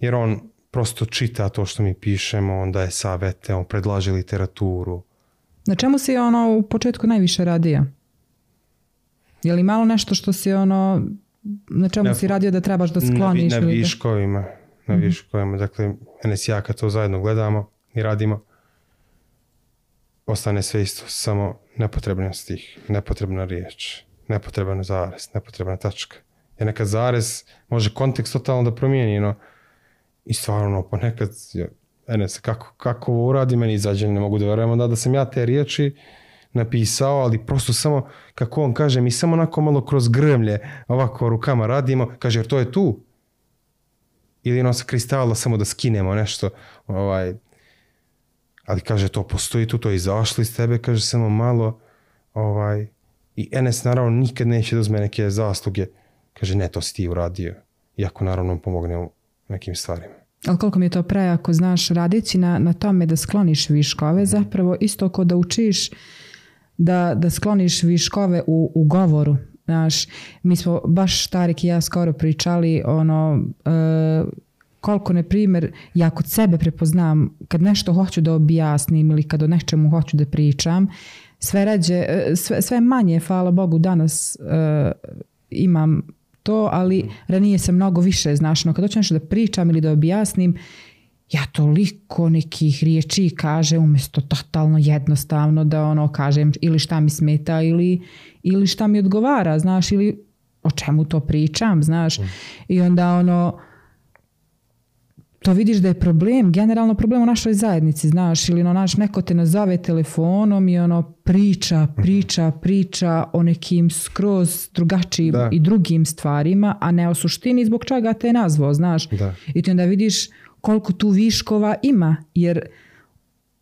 Speaker 2: Jer on prosto čita to što mi pišemo, on daje savete, on predlaže literaturu.
Speaker 1: Na čemu si ono u početku najviše radio? Je li malo nešto što si ono, na čemu na, si radio da trebaš da skloniš?
Speaker 2: Na, na viškovima. Na mm-hmm. viškovima. Dakle, Enes ja kad to zajedno gledamo i radimo, ostane sve isto, samo nepotreban stih, nepotrebna riječ, nepotreban zarez, nepotrebna tačka. Jer nekad zarez može kontekst totalno da promijeni, no, i stvarno ponekad, Enes, kako, kako ovo uradi, meni izađe, ne mogu da verujem da, da sam ja te riječi napisao, ali prosto samo, kako on kaže, mi samo onako malo kroz grmlje ovako rukama radimo, kaže, jer to je tu. Ili ono sa kristala samo da skinemo nešto, ovaj, ali kaže to postoji tu, to je izašlo iz tebe, kaže samo malo, ovaj, i Enes naravno nikad neće da uzme neke zasluge, kaže ne, to si ti uradio, iako naravno pomogne nekim stvarima.
Speaker 1: Ali koliko mi je to pre, ako znaš radići na, na tome da skloniš viškove, zapravo isto kao da učiš da, da skloniš viškove u, u govoru. Znaš, mi smo baš Tarik i ja skoro pričali ono, e, koliko, na primjer, ja kod sebe prepoznam kad nešto hoću da objasnim ili kad o nečemu hoću da pričam, sve rađe, e, sve, sve manje, hvala Bogu, danas uh, imam to, ali ranije sam mnogo više, znaš, no kad hoću nešto da pričam ili da objasnim, ja toliko nekih riječi kaže umjesto totalno jednostavno da ono kažem ili šta mi smeta ili, ili šta mi odgovara, znaš, ili o čemu to pričam, znaš. Mm. I onda ono, to vidiš da je problem, generalno problem u našoj zajednici, znaš, ili ono, naš, neko te nazove telefonom i ono priča, priča, priča o nekim skroz drugačijim da. i drugim stvarima, a ne o suštini zbog čega te je nazvao, znaš.
Speaker 2: Da.
Speaker 1: I ti onda vidiš koliko tu viškova ima, jer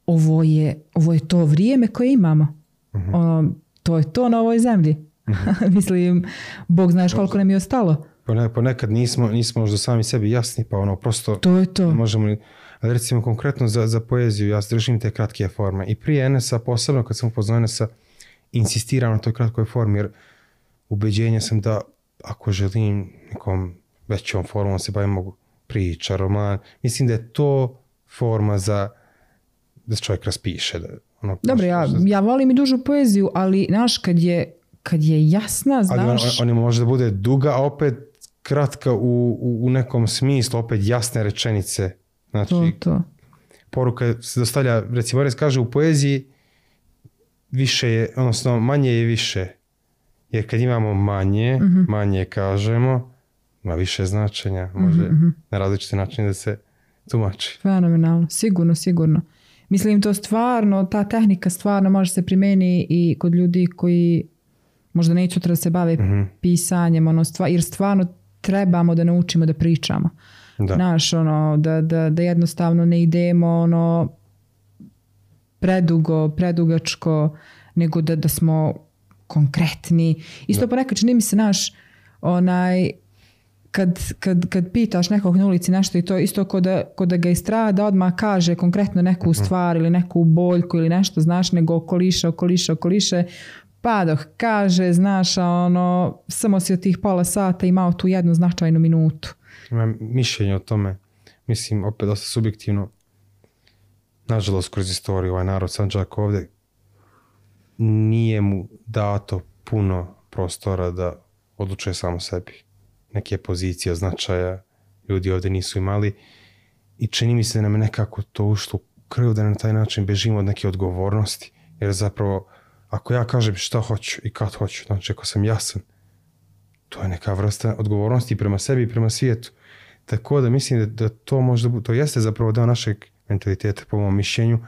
Speaker 1: ovo je, ovo je to vrijeme koje imamo. Uh-huh. Ono, to je to na ovoj zemlji. Uh-huh. Mislim, Bog znaš koliko nam je ostalo
Speaker 2: ponekad nismo, nismo možda sami sebi jasni, pa ono prosto
Speaker 1: to je to.
Speaker 2: možemo ali recimo konkretno za, za poeziju, ja držim te kratke forme i prije Enesa, posebno kad sam upoznao Enesa, insistiram na toj kratkoj formi, jer ubeđenja sam da ako želim nekom većom formom se bavim mogu priča, roman, mislim da je to forma za da se čovjek raspiše. Da, ono,
Speaker 1: Dobro, ja, ja volim i dužu poeziju, ali znaš, kad je, kad je jasna, znaš... Ali on,
Speaker 2: on, on može da bude duga, a opet kratka u, u, nekom smislu, opet jasne rečenice. Znači,
Speaker 1: to, to.
Speaker 2: poruka se dostavlja, recimo, kaže u poeziji više je, odnosno manje je više. Jer kad imamo manje, uh-huh. manje kažemo, ima više značenja, može uh-huh. na različite načine da se tumači.
Speaker 1: Fenomenalno, sigurno, sigurno. Mislim to stvarno, ta tehnika stvarno može se primeni i kod ljudi koji možda neće sutra da se bave uh-huh. pisanjem, ono stvar, jer stvarno trebamo da naučimo da pričamo. Da. Naš, ono, da, da, da jednostavno ne idemo ono predugo, predugačko, nego da, da smo konkretni. Isto da. ponekad čini mi se naš onaj kad, kad, kad pitaš nekog na ulici nešto i to isto kod da, ko da ga istrada odmah kaže konkretno neku mhm. stvar ili neku boljku ili nešto, znaš, nego okoliše, okoliše, okoliše, pa dok kaže, znaš, ono, samo si od tih pola sata imao tu jednu značajnu minutu.
Speaker 2: Imam mišljenje o tome, mislim, opet dosta subjektivno, nažalost, kroz istoriju, ovaj narod Sanđak ovdje, nije mu dato puno prostora da odlučuje samo sebi. Neke pozicije, značaja, ljudi ovdje nisu imali i čini mi se da nam je nekako to ušlo u krv da na taj način bežimo od neke odgovornosti, jer zapravo ako ja kažem šta hoću i kad hoću, znači ako sam jasan, to je neka vrsta odgovornosti prema sebi i prema svijetu. Tako da mislim da, da to možda, to jeste zapravo deo našeg mentaliteta po mom mišljenju,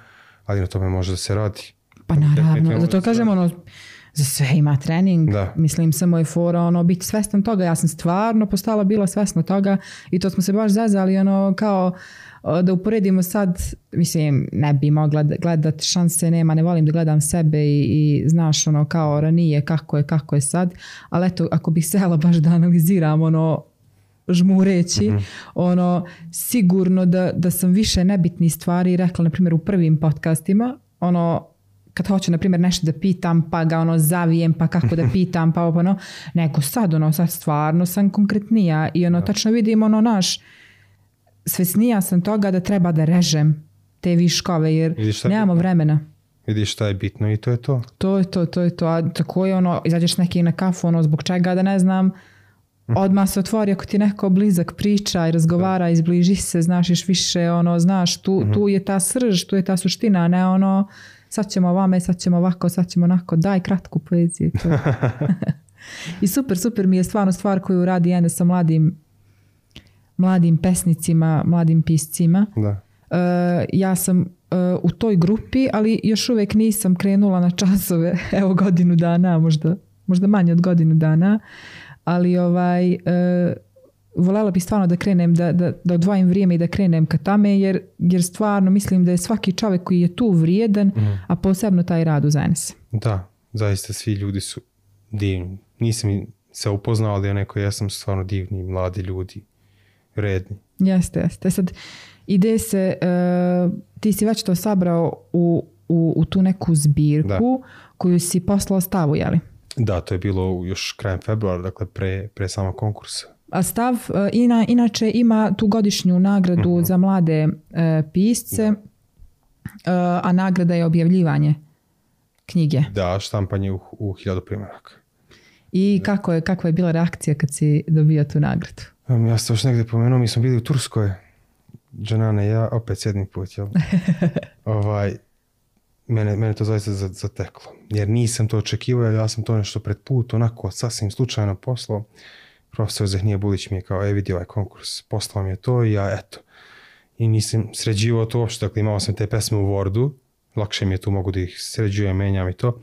Speaker 2: ali na tome može da se radi.
Speaker 1: Pa naravno, zato
Speaker 2: da se
Speaker 1: kažem ono, za sve ima trening,
Speaker 2: Da.
Speaker 1: mislim samo je fora ono, biti svestan toga, ja sam stvarno postala bila svesna toga i to smo se baš zazali ono kao da uporedimo sad, mislim ne bi mogla da- gledat šanse nema, ne volim da gledam sebe i, i znaš ono kao ranije kako je, kako je sad, ali eto ako bih sela baš da analiziram ono žmureći, ono sigurno da, da sam više nebitnih stvari rekla na primjer u prvim podcastima, ono kad hoću na primjer nešto da pitam pa ga ono zavijem pa kako da pitam pa ovo ono nego sad ono sad stvarno sam konkretnija i ono tačno vidim ono naš svesnija sam toga da treba da režem te viškove jer nemamo
Speaker 2: bitno?
Speaker 1: vremena
Speaker 2: Vidiš šta je bitno i to je to.
Speaker 1: to je to, to je to. A tako je ono, izađeš neki na kafu, ono, zbog čega da ne znam, odmah se otvori ako ti neko blizak priča i razgovara, izbliži se, znaš još više, ono, znaš, tu, tu je ta srž, tu je ta suština, ne ono, sad ćemo ovame, sad ćemo ovako, sad ćemo onako, daj kratku poeziju. To. I super, super mi je stvarno stvar koju radi Ene sa mladim mladim pesnicima, mladim piscima.
Speaker 2: Da.
Speaker 1: Uh, ja sam uh, u toj grupi, ali još uvijek nisam krenula na časove, evo godinu dana, možda, možda manje od godinu dana, ali ovaj, uh, voljela bi stvarno da krenem, da, da, da odvojim vrijeme i da krenem ka tame, jer, jer stvarno mislim da je svaki čovjek koji je tu vrijedan, a posebno taj rad u zajednici.
Speaker 2: Da, zaista svi ljudi su divni. Nisam se upoznao, ali onaj koji ja sam stvarno divni, mladi ljudi, redni.
Speaker 1: Jeste, jeste. Sad ide se, uh, ti si već to sabrao u, u, u tu neku zbirku koju si poslao stavu, jeli?
Speaker 2: Da, to je bilo još krajem februara, dakle pre, pre samog konkursa.
Speaker 1: A stav uh, ina, inače ima tu godišnju nagradu za mlade uh, pisce, uh, a nagrada je objavljivanje knjige.
Speaker 2: Da, štampanje u, u hiljadu primjeraka.
Speaker 1: I kako je, kakva je bila reakcija kad si dobio tu nagradu?
Speaker 2: Um, Ja sam još negdje pomenuo, mi smo bili u Turskoj, Džanana i ja, opet sedmi put, jel? ovaj, mene, mene to zaista za- zateklo. Jer nisam to očekivao, ja sam to nešto pred put, onako, sasvim slučajno poslao. Profesor Zahnije Bulić mi je kao, e vidi ovaj konkurs, poslao mi je to i ja, eto. I nisam sređivao to uopšte, dakle imao sam te pesme u Wordu, lakše mi je tu, mogu da ih sređujem, menjam i to.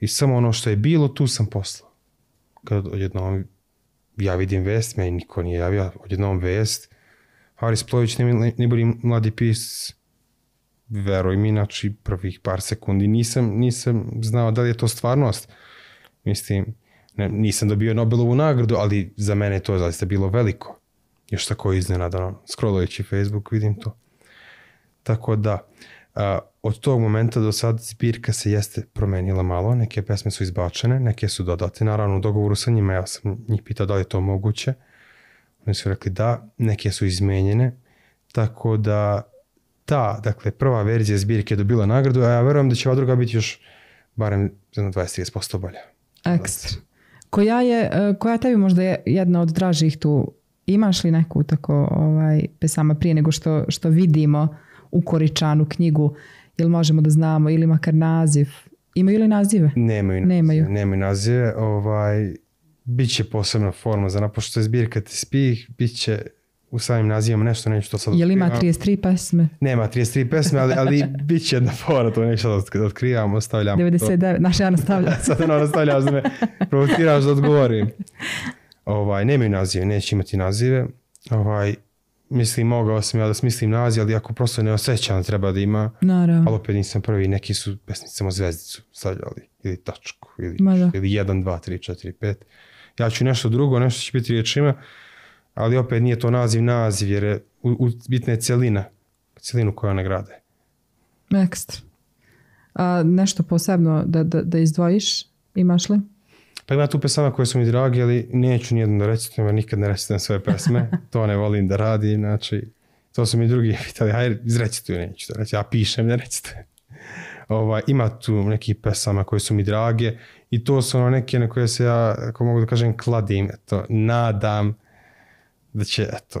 Speaker 2: I samo ono što je bilo, tu sam poslao. Kad odjednom ja vidim vest, meni niko nije javio, odjednom vest. Haris Plović ne, ne mladi pis, veruj mi, znači prvih par sekundi nisam, nisam znao da li je to stvarnost. Mislim, ne, nisam dobio Nobelovu nagradu, ali za mene je to zaista bilo veliko. Još tako iznenadano, scrollujući Facebook vidim to. Tako da, a, od tog momenta do sad zbirka se jeste promenila malo, neke pesme su izbačene, neke su dodate, naravno u dogovoru sa njima, ja sam njih pitao da li je to moguće, oni su rekli da, neke su izmenjene, tako da ta, dakle, prva verzija zbirke je dobila nagradu, a ja verujem da će ova druga biti još barem za jedno 20-30% bolja.
Speaker 1: Ekstra. Koja je, e, koja tebi možda je jedna od dražih tu? Imaš li neku tako ovaj, pesama prije nego što, što vidimo u Koričanu knjigu? Jel možemo da znamo ili makar naziv? Imaju li nazive?
Speaker 2: Nemaju nazive.
Speaker 1: Nemaju.
Speaker 2: Nemaju nazive. Ovaj, Biće posebna forma za napošto je zbirka te spih, bit će u samim nazivima nešto, neću to sad
Speaker 1: Jel ima
Speaker 2: otkrivam.
Speaker 1: 33 pesme?
Speaker 2: Nema 33 pesme, ali, ali bit će jedna fora, to neću sad da otkrivam, ostavljam. to.
Speaker 1: 99, naša ja nastavlja.
Speaker 2: Sad ono nastavljaš da me provociraš da odgovorim. Ovaj, nemaju nazive, neće imati nazive. Ovaj, mislim, mogao sam ja da smislim naziv, ali ako prosto ne osjećam da treba da ima,
Speaker 1: Naravno.
Speaker 2: ali opet nisam prvi, neki su pesnici samo zvezdicu stavljali, ili tačku, ili,
Speaker 1: Ma da.
Speaker 2: ili 1, 2, 3, 4, 5. Ja ću nešto drugo, nešto će biti riječima, ali opet nije to naziv naziv, jer je u, u, bitna je celina, celinu koju one grade.
Speaker 1: Ekstra. A nešto posebno da, da, da izdvojiš? Imaš li?
Speaker 2: Pa ima tu pesama koje su mi dragi, ali neću nijedno da recitujem, jer nikad ne recitujem svoje pesme. to ne volim da radi, znači, to su mi drugi pitali, hajde, izrecituju, neću da reći, ja pišem, ne recitujem. Ovaj, ima tu neki pesama koje su mi drage i to su ono neke na koje se ja, ako mogu da kažem, kladim, eto, nadam da će, eto,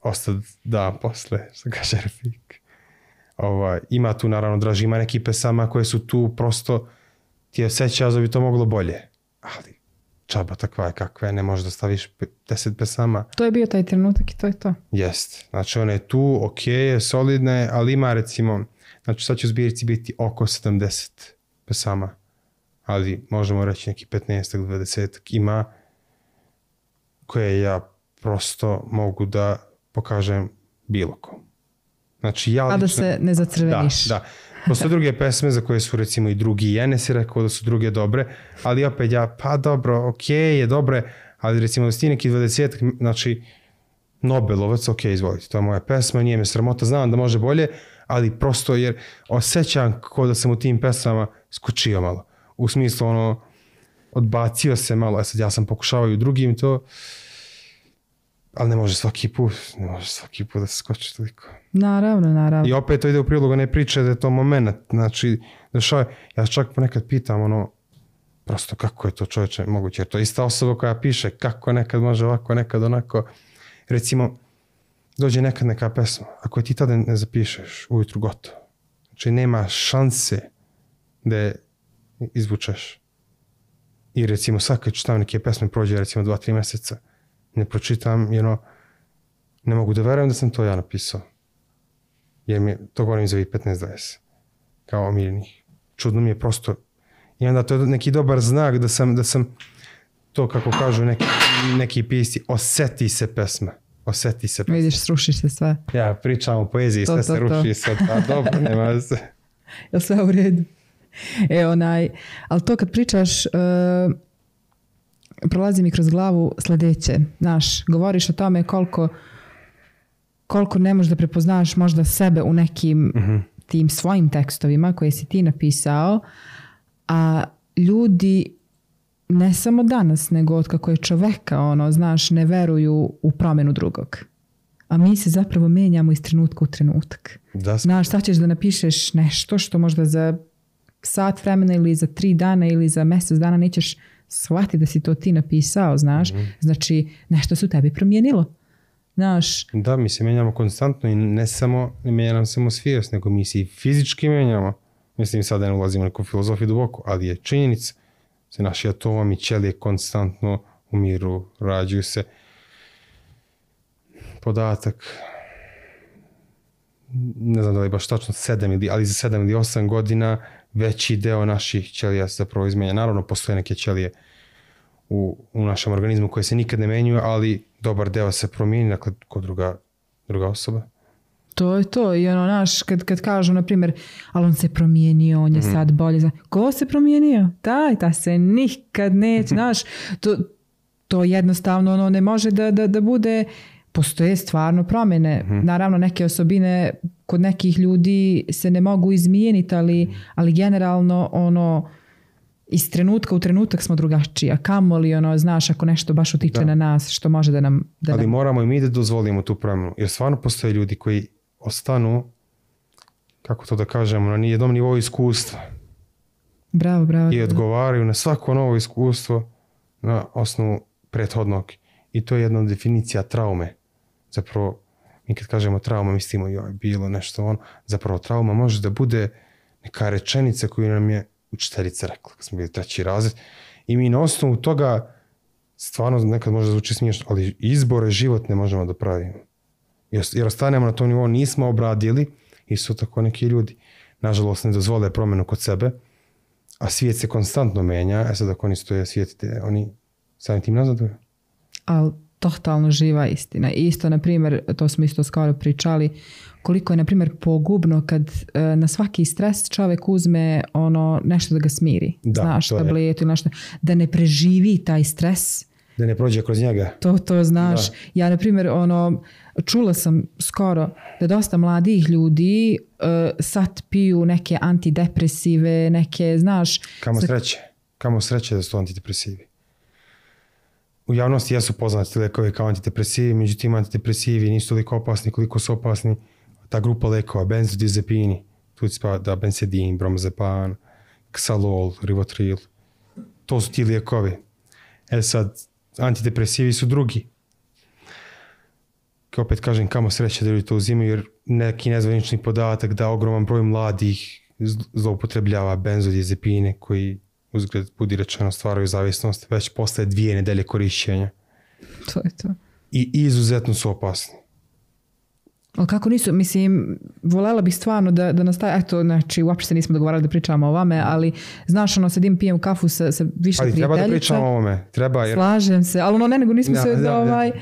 Speaker 2: ostati dan posle, što kaže Rafik. Ovaj, ima tu naravno draži, ima neki pesama koje su tu prosto ti osjećaš da bi to moglo bolje. Ali Čaba takva je kakva je, ne možeš da staviš pe- deset pesama.
Speaker 1: To je bio taj trenutak i to je to.
Speaker 2: Jest. Znači ona je tu, ok je, solidna je, ali ima recimo, znači sad će u zbirci biti oko 70 pesama, ali možemo reći neki 15 ili 20 ima koje ja prosto mogu da pokažem bilo kom. Znači ja
Speaker 1: A da
Speaker 2: lično-
Speaker 1: se ne zacrveniš.
Speaker 2: da, da. Postoje druge pesme za koje su recimo i drugi Jenes je rekao da su druge dobre, ali opet ja, pa dobro, ok je, dobre, ali recimo da si ti neki 20, znači Nobelovac, ok, izvolite, to je moja pesma, nije me sramota, znam da može bolje, ali prosto jer osjećam kao da sam u tim pesmama skočio malo. U smislu ono, odbacio se malo, e sad ja sam pokušavao i u drugim to, ali ne može svaki put, ne može svaki put da se skoči toliko.
Speaker 1: Naravno, naravno.
Speaker 2: I opet to ide u prilog one priče da je to moment. Znači, dešava, ja čak ponekad pitam ono, prosto kako je to čovječe moguće, jer to je ista osoba koja piše kako nekad može ovako, nekad onako. Recimo, dođe nekad neka pesma, ako je ti tada ne zapišeš, ujutru gotovo. Znači, nema šanse da je izvučeš. I recimo, sad kad čitam neke pesme, prođe recimo dva, tri mjeseca, ne pročitam, jer ono, ne mogu da verujem da sam to ja napisao jer mi to govorim za ovih 15-20, kao omiljenih. Čudno mi je prosto, i onda to je neki dobar znak da sam, da sam to kako kažu neki, neki pisci, oseti se pesma. Oseti se pesma.
Speaker 1: Vidiš, srušiš se sve.
Speaker 2: Ja pričam o poeziji,
Speaker 1: To,
Speaker 2: sve
Speaker 1: to,
Speaker 2: se
Speaker 1: to.
Speaker 2: ruši, sve da, dobro, nema se.
Speaker 1: Je sve u redu? E, onaj, ali to kad pričaš, uh, prolazi mi kroz glavu sljedeće. Znaš, govoriš o tome koliko koliko ne možeš da prepoznaš možda sebe u nekim tim svojim tekstovima koje si ti napisao, a ljudi ne samo danas, nego od kako je čoveka, ono, znaš, ne veruju u promjenu drugog. A mi se zapravo menjamo iz trenutka u trenutak.
Speaker 2: Da,
Speaker 1: Znaš, sad ćeš da napišeš nešto što možda za sat vremena ili za tri dana ili za mjesec dana nećeš shvatiti da si to ti napisao, znaš. Znači, nešto se u tebi promijenilo. Znaš,
Speaker 2: da, mi se menjamo konstantno i ne samo, ne menja nam samo svijest, nego mi se i fizički menjamo. Mislim, sad da ne ulazimo u neku filozofiju duboko, ali je činjenica se naši atomi, ćelije konstantno umiru, rađuju se. Podatak, ne znam da li baš tačno sedam ili, ali za sedam ili osam godina veći deo naših ćelija se zapravo izmenja. Naravno, postoje neke ćelije u, u našem organizmu koje se nikad ne menjuju, ali dobar deo se promijeni, dakle, kod druga, druga osoba.
Speaker 1: to je to. I ono, znaš, kad, kad kažu, na primjer, ali on se promijenio, on je sad bolje. Zna- Ko se promijenio? Taj, ta se nikad neće, znaš. To, to jednostavno ono, ne može da, da, da bude postoje stvarno promjene. Naravno, neke osobine kod nekih ljudi se ne mogu izmijeniti, ali, ali generalno ono iz trenutka u trenutak smo drugačiji. A kamoli, ono, znaš, ako nešto baš utiče
Speaker 2: Da.
Speaker 1: na nas, što može da nam... Da
Speaker 2: Ali
Speaker 1: nam
Speaker 2: moramo i mi da dozvolimo tu promjenu, jer stvarno postoje ljudi koji ostanu, kako to da kažemo, na nijednom nivou iskustva
Speaker 1: bravo, bravo.
Speaker 2: i odgovaraju na svako novo iskustvo na osnovu prethodnog. I to je jedna definicija traume. Zapravo, mi kad kažemo trauma, mislimo joj, bilo nešto ono. Zapravo, trauma može da bude neka rečenica koju nam je učiteljica rekla, kad smo bili treći razred. I mi na osnovu toga, stvarno nekad možda zvuči smiješno, ali izbore životne možemo da pravimo. Jer, ostanemo na tom nivou, nismo obradili i su tako neki ljudi, nažalost, ne dozvole promjenu kod sebe, a svijet se konstantno menja, e sad ako oni stoje svijet, oni samim tim nazaduju.
Speaker 1: ali totalno živa istina. I isto, na primjer, to smo isto skoro pričali, koliko je, na primjer, pogubno kad e, na svaki stres čovjek uzme ono nešto da ga smiri.
Speaker 2: Da,
Speaker 1: Znaš, tabletu ili nešto. Da ne preživi taj stres.
Speaker 2: Da ne prođe kroz njega.
Speaker 1: To, to znaš.
Speaker 2: Da.
Speaker 1: Ja, na primjer, ono, čula sam skoro da dosta mladih ljudi e, sad piju neke antidepresive, neke, znaš,
Speaker 2: Kamo sreće. Kamo sreće da su antidepresivi. U javnosti jesu poznati lekovi kao antidepresivi, međutim antidepresivi nisu toliko opasni koliko su opasni ta grupa lekova, benzodiazepini, tu spada benzedin, bromazepam, ksalol, rivotril. To su ti lijekovi. E sad, antidepresivi su drugi. Kao opet kažem, kamo sreće da ljudi to uzimaju, jer neki nezvanični podatak da ogroman broj mladih zl- zloupotrebljava benzodiazepine koji uzgled budi rečeno stvaraju zavisnost već posle dvije nedelje korišćenja.
Speaker 1: To je to.
Speaker 2: I izuzetno su opasni.
Speaker 1: Ali kako nisu, mislim, volela bih stvarno da, da nastaje, eto, znači, uopšte se nismo dogovarali da pričamo o ovome, ali znaš, ono, sedim, pijem kafu sa, sa više
Speaker 2: Ali treba da pričamo o ovome. Treba jer
Speaker 1: Slažem se, ali ono ne, nego nismo
Speaker 2: Da,
Speaker 1: se,
Speaker 2: da, da.
Speaker 1: ovaj,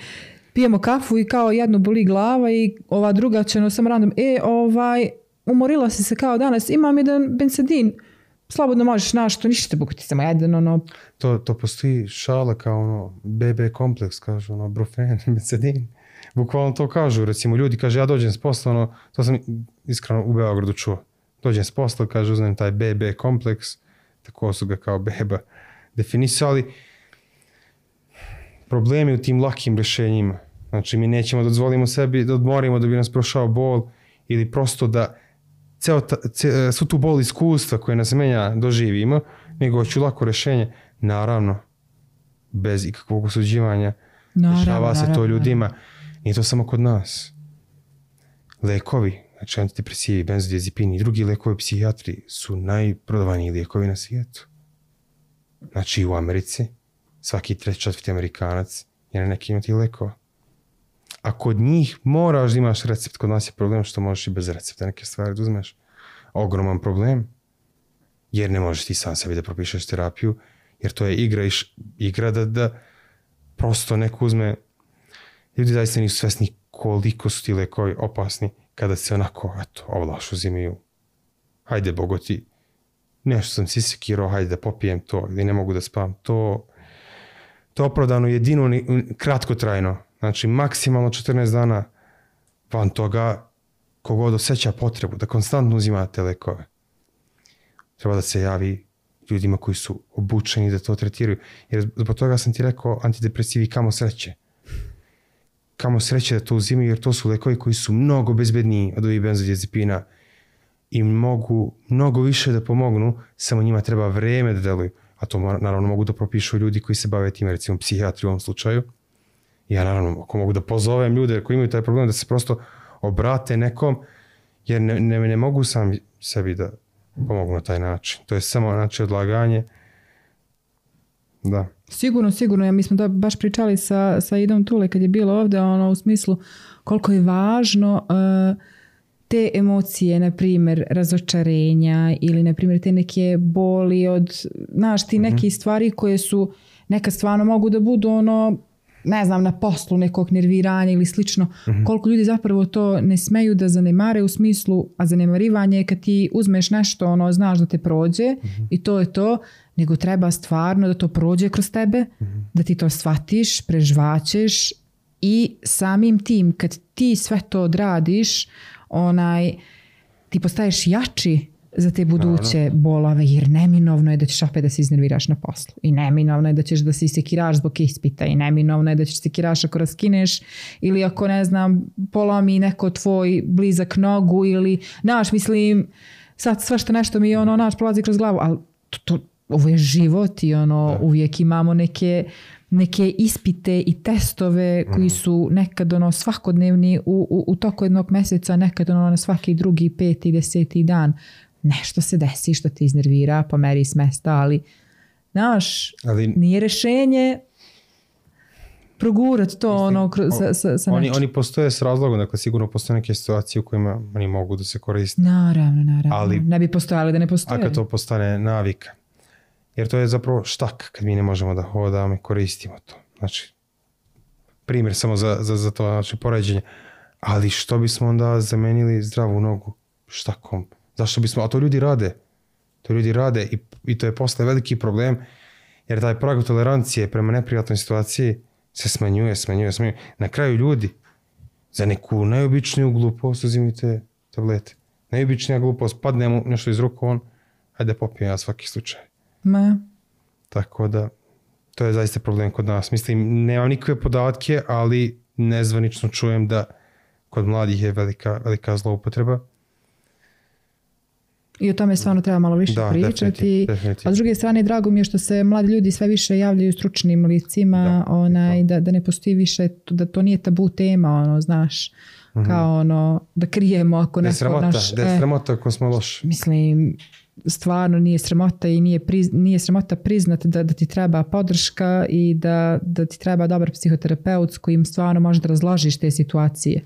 Speaker 1: pijemo kafu i kao jednu boli glava i ova druga će ono samo random, e, ovaj, umorila si se kao danas, imam jedan bensedin, slobodno možeš naš, to ništa Bog ti samo jedan, ono,
Speaker 2: to, to postoji šala kao ono BB kompleks, kažu ono brufen, becedin. Bukvalno to kažu, recimo ljudi kaže ja dođem s posla, ono, to sam iskreno u Beogradu čuo. Dođem s posla, kaže uzmem taj BB kompleks, tako su ga kao beba definisali. Problemi u tim lakim rješenjima. Znači mi nećemo da dozvolimo sebi da odmorimo da bi nas prošao bol ili prosto da ceo ta, ce, svu tu bol iskustva koje nas menja doživimo, nego hoću lako rješenje. Naravno, bez ikakvog osuđivanja.
Speaker 1: Naravno,
Speaker 2: Dešava se to ljudima. Nije to samo kod nas. Lekovi, znači antidepresivi, benzodiazepini i drugi lekovi psihijatri su najprodovaniji lijekovi na svijetu. Znači u Americi svaki treći četvrti Amerikanac je na nekim od tih lekova. A kod njih moraš da imaš recept. Kod nas je problem što možeš i bez recepta neke stvari da uzmeš. Ogroman problem. Jer ne možeš ti sam sebi da propišeš terapiju. Jer to je igra, i š- igra da, da prosto neko uzme ljudi zaista nisu svesni koliko su ti lekovi opasni kada se onako, eto, ovlaš uzimaju. Hajde, bogoti, nešto sam si sekirao, hajde da popijem to, ili ne mogu da spavam. To, to opravdano jedino kratkotrajno. Znači, maksimalno 14 dana van toga kogod osjeća potrebu da konstantno uzima te lekove. Treba da se javi ljudima koji su obučeni da to tretiraju. Jer zbog toga sam ti rekao antidepresivi kamo sreće kamo sreće da to uzimaju, jer to su lekovi koji su mnogo bezbedniji od ovih benzodiazepina i mogu mnogo više da pomognu, samo njima treba vreme da deluju. A to naravno mogu da propišu ljudi koji se bave tim, recimo psihijatri u ovom slučaju. Ja naravno, ako mogu da pozovem ljude koji imaju taj problem, da se prosto obrate nekom, jer ne, ne, ne mogu sami sebi da pomogu na taj način. To je samo znači odlaganje. Da.
Speaker 1: Sigurno, sigurno. Ja, mi smo da baš pričali sa, sa Idom Tule kad je bilo ovdje ono, u smislu koliko je važno uh, te emocije, na primjer, razočarenja ili, na primjer, te neke boli od, znaš, ti neke stvari koje su nekad stvarno mogu da budu ono, ne znam, na poslu nekog nerviranja ili slično, koliko ljudi zapravo to ne smeju da zanemare u smislu, a zanemarivanje je kad ti uzmeš nešto, ono, znaš da te prođe i to je to, nego treba stvarno da to prođe kroz tebe, da ti to shvatiš, prežvaćeš i samim tim kad ti sve to odradiš, onaj, ti postaješ jači za te buduće bolove, jer neminovno je da ćeš opet da se iznerviraš na poslu. I neminovno je da ćeš da se isekiraš zbog ispita. I neminovno je da ćeš sekiraš ako raskineš ili ako, ne znam, polomi neko tvoj blizak nogu ili, znaš, mislim, sad svašta nešto mi ono, naš prolazi kroz glavu, ali to, to, ovo je život i ono, uvijek imamo neke neke ispite i testove koji su nekad ono svakodnevni u, u, u toku jednog mjeseca, nekad ono na svaki drugi, peti, deseti dan. Nešto se desi što te iznervira, pomeri s mesta, ali znaš,
Speaker 2: Ali
Speaker 1: nije rešenje progurat to ono kroz, sa, sa, sa
Speaker 2: oni,
Speaker 1: nečim.
Speaker 2: oni postoje s razlogom, dakle sigurno postoje neke situacije u kojima oni mogu da se koriste.
Speaker 1: Naravno, naravno.
Speaker 2: Ali-
Speaker 1: ne bi postojali da ne
Speaker 2: A
Speaker 1: postoje.
Speaker 2: kad to postane navika. Jer to je zapravo štak kad mi ne možemo da hodamo i koristimo to. Znači, primjer samo za, za, za to znači, poređenje. Ali što bismo onda zamenili zdravu nogu štakom? Zašto bismo? A to ljudi rade. To ljudi rade i, i to je posle veliki problem jer taj prag tolerancije prema neprijatnoj situaciji se smanjuje, smanjuje, smanjuje. Na kraju ljudi za neku najobičniju glupost uzimite tablete. Najobičnija glupost, padne mu nešto iz ruku, on, hajde popijem ja svaki slučaj.
Speaker 1: Ma,
Speaker 2: Tako da, to je zaista problem kod nas. Mislim, nemam nikakve podatke, ali nezvanično čujem da kod mladih je velika, velika zloupotreba.
Speaker 1: I o tome stvarno treba malo više
Speaker 2: Da,
Speaker 1: pričati.
Speaker 2: definitivno.
Speaker 1: A s druge strane, drago mi je što se mladi ljudi sve više javljaju stručnim licima,
Speaker 2: Da,
Speaker 1: onaj, da, da ne postoji više, da to nije tabu tema, ono, znaš, kao ono, da krijemo ako
Speaker 2: Da
Speaker 1: neko
Speaker 2: sramota,
Speaker 1: naš...
Speaker 2: da je
Speaker 1: e,
Speaker 2: sramota ako smo loši.
Speaker 1: mislim, stvarno nije sramota i nije, priz, nije sramota priznati da, da ti treba podrška i da, da ti treba dobar psihoterapeut s kojim stvarno možeš da razložiš te situacije.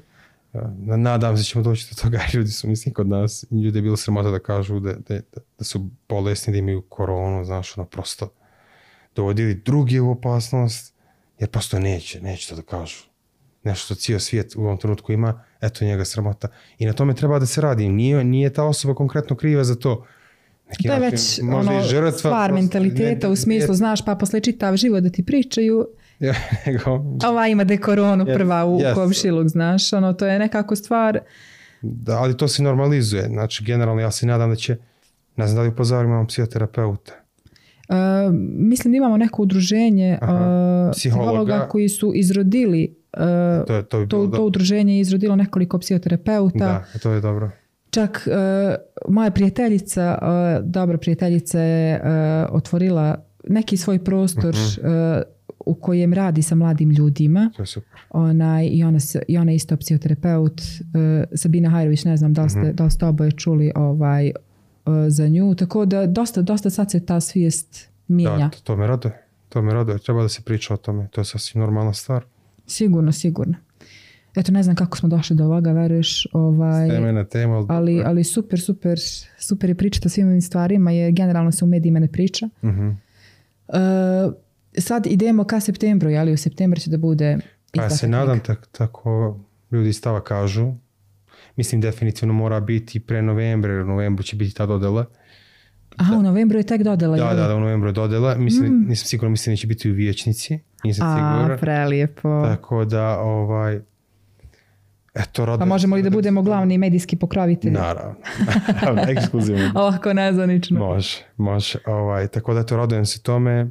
Speaker 2: Nadam se da ćemo doći do toga. Ljudi su, mislim, kod nas, ljudi je bilo sramota da kažu da, da, da su bolesni, da imaju koronu, znaš, ono, prosto dovodili drugi u opasnost, jer prosto neće, neće to da kažu. Nešto što cijel svijet u ovom trenutku ima, eto njega sramota. I na tome treba da se radi. Nije, nije ta osoba konkretno kriva za to.
Speaker 1: Neki to je već ono, žrtva, stvar mentaliteta ne, u smislu, znaš, pa posle čitav život da ti pričaju, ova ima de koronu prva u yes. komšiluk, znaš, ono, to je nekako stvar.
Speaker 2: Da, ali to se normalizuje. Znači, generalno, ja se nadam da će, ne znam da li u pozaru imamo psihoterapeuta.
Speaker 1: Uh, mislim da imamo neko udruženje Aha, uh, psihologa koji su izrodili uh, to, je, to, bi to, to udruženje je izrodilo nekoliko psihoterapeuta.
Speaker 2: Da, to je dobro.
Speaker 1: Čak moja prijateljica, dobra prijateljica je otvorila neki svoj prostor uh-huh. U kojem radi sa mladim ljudima.
Speaker 2: To je super.
Speaker 1: Onaj, i, ona, I ona je isto psihoterapeut. Uh, Sabina Hajrović, ne znam da li ste, uh-huh. da li ste oboje čuli ovaj, uh, za nju. Tako da dosta, dosta sad se ta svijest mijenja.
Speaker 2: Da, to, to me rade. To me rade. Treba da se priča o tome. To je sasvim normalna stvar.
Speaker 1: Sigurno, sigurno. Eto, ne znam kako smo došli do ovoga, veruješ. Ovaj,
Speaker 2: na temu.
Speaker 1: Ali, ali super, super, super je pričati o svim ovim stvarima, jer generalno se u medijima ne priča. Uh, sad idemo ka septembru, jeli u septembru će da bude
Speaker 2: Pa ja se nadam tak, tako ljudi stava kažu. Mislim definitivno mora biti pre novembra, jer u novembru će biti ta dodela.
Speaker 1: Aha, da. u novembru je tek dodela.
Speaker 2: Da, da, da, u novembru je dodela. Mislim, mm. Nisam siguran, mislim da će biti u vječnici. Nisam
Speaker 1: A,
Speaker 2: siguran.
Speaker 1: prelijepo.
Speaker 2: Tako da, ovaj, Eto, rado,
Speaker 1: pa možemo li da budemo glavni medijski pokravitelji?
Speaker 2: Naravno. Ekskluzivno.
Speaker 1: Ovako nezvanično.
Speaker 2: Može, može. Ovaj, tako da eto, radujem se tome.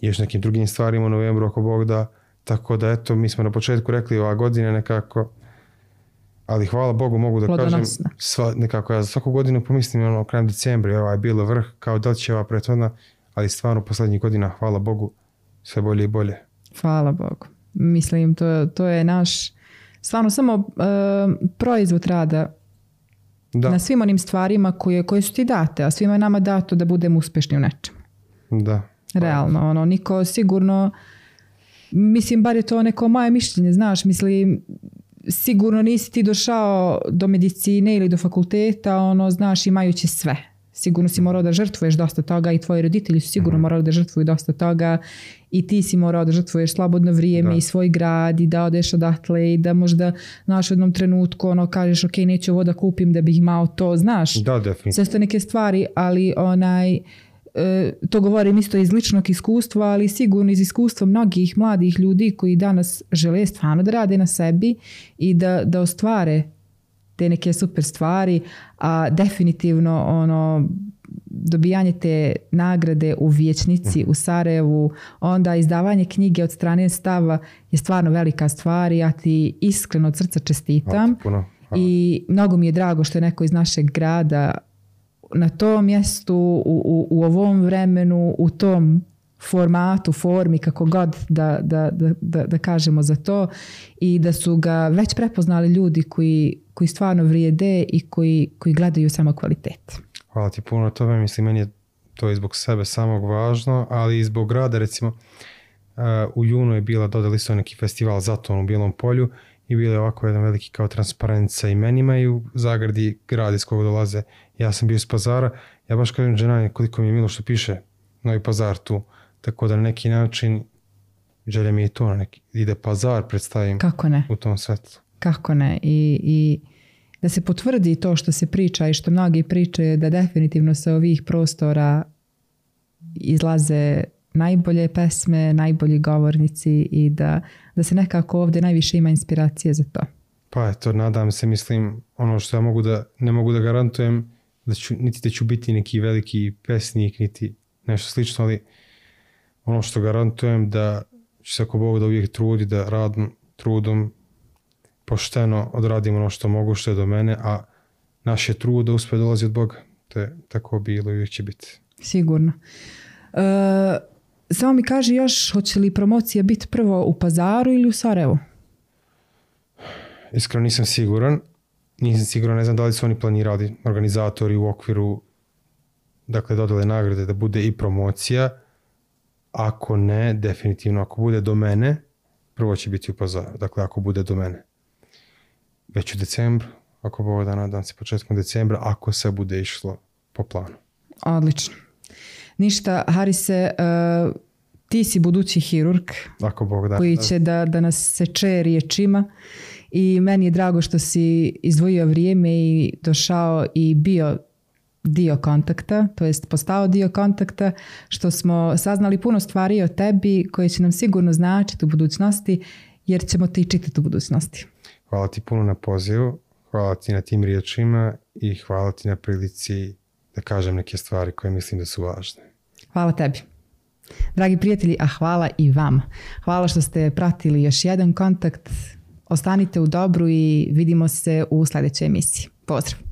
Speaker 2: I još nekim drugim stvarima u novembru ako Bog da. Tako da eto, mi smo na početku rekli ova godina nekako ali hvala Bogu mogu da kažem sva, nekako ja svaku godinu pomislim ono krajem decembra ova je bilo vrh kao da li će ova prethodna ali stvarno poslednjih godina hvala Bogu sve bolje i bolje
Speaker 1: hvala Bogu mislim to, to je naš stvarno samo uh, proizvod rada da. na svim onim stvarima koje, koje su ti date a svima je nama dato da budemo uspešni u nečemu
Speaker 2: da
Speaker 1: realno ono niko sigurno mislim bar je to neko moje mišljenje znaš mislim sigurno nisi ti došao do medicine ili do fakulteta, ono, znaš, imajući sve. Sigurno si morao da žrtvuješ dosta toga i tvoji roditelji su sigurno mhm. morali da žrtvuju dosta toga i ti si morao da žrtvuješ slobodno vrijeme da. i svoj grad i da odeš odatle i da možda znaš u jednom trenutku ono kažeš ok neću ovo da kupim da bih imao to, znaš.
Speaker 2: Da, definitivno.
Speaker 1: Sve su neke stvari, ali onaj E, to govorim isto iz ličnog iskustva, ali sigurno iz iskustva mnogih mladih ljudi koji danas žele stvarno da rade na sebi i da, da ostvare te neke super stvari, a definitivno ono dobijanje te nagrade u Vječnici u Sarajevu, onda izdavanje knjige od strane stava je stvarno velika stvar i ja ti iskreno od srca čestitam. I mnogo mi je drago što je neko iz našeg grada na tom mjestu, u, u, u ovom vremenu, u tom formatu, formi, kako god da, da, da, da, kažemo za to i da su ga već prepoznali ljudi koji, koji stvarno vrijede i koji, koji gledaju samo kvalitet.
Speaker 2: Hvala ti puno tome, mislim meni je to i zbog sebe samog važno, ali i zbog grada recimo uh, u junu je bila dodali su neki festival Zaton u Bijelom polju i bilo je ovako jedan veliki kao transparent sa imenima i u zagradi grad iz kojeg dolaze. Ja sam bio iz pazara, ja baš kažem ženanje koliko mi je milo što piše Novi pazar tu, tako da na neki način želja mi je to, na neki, ide pazar predstavim
Speaker 1: Kako ne?
Speaker 2: u tom svetlu.
Speaker 1: Kako ne? I, I da se potvrdi to što se priča i što mnogi pričaju da definitivno sa ovih prostora izlaze najbolje pesme, najbolji govornici i da, da se nekako ovdje najviše ima inspiracije za to.
Speaker 2: Pa eto, nadam se, mislim, ono što ja mogu da, ne mogu da garantujem, da ću, niti da ću biti neki veliki pesnik, niti nešto slično, ali ono što garantujem da ću se ako Bog da uvijek trudi, da radim trudom pošteno odradim ono što mogu, što je do mene, a naš je trud da uspe dolazi od Boga. To je tako bilo i uvijek će biti.
Speaker 1: Sigurno. Uh, samo mi kaže još, hoće li promocija biti prvo u Pazaru ili u Sarajevu?
Speaker 2: Iskreno nisam siguran. Nisam siguran, ne znam da li su oni planirali organizatori u okviru dakle dodale nagrade da bude i promocija, ako ne, definitivno, ako bude do mene, prvo će biti u pazaru, dakle ako bude do mene. Već u decembru, ako Bog da nadam se početkom decembra, ako se bude išlo po planu.
Speaker 1: Odlično. Ništa, Harise, uh, ti si budući hirurg
Speaker 2: Ako Bog da.
Speaker 1: koji će da, da nas seče riječima i meni je drago što si izdvojio vrijeme i došao i bio dio kontakta, to jest postao dio kontakta, što smo saznali puno stvari o tebi koje će nam sigurno značiti u budućnosti, jer ćemo ti čitati u budućnosti.
Speaker 2: Hvala ti puno na pozivu, hvala ti na tim riječima i hvala ti na prilici da kažem neke stvari koje mislim da su važne.
Speaker 1: Hvala tebi. Dragi prijatelji, a hvala i vama. Hvala što ste pratili još jedan kontakt. Ostanite u dobru i vidimo se u sljedećoj emisiji. Pozdrav!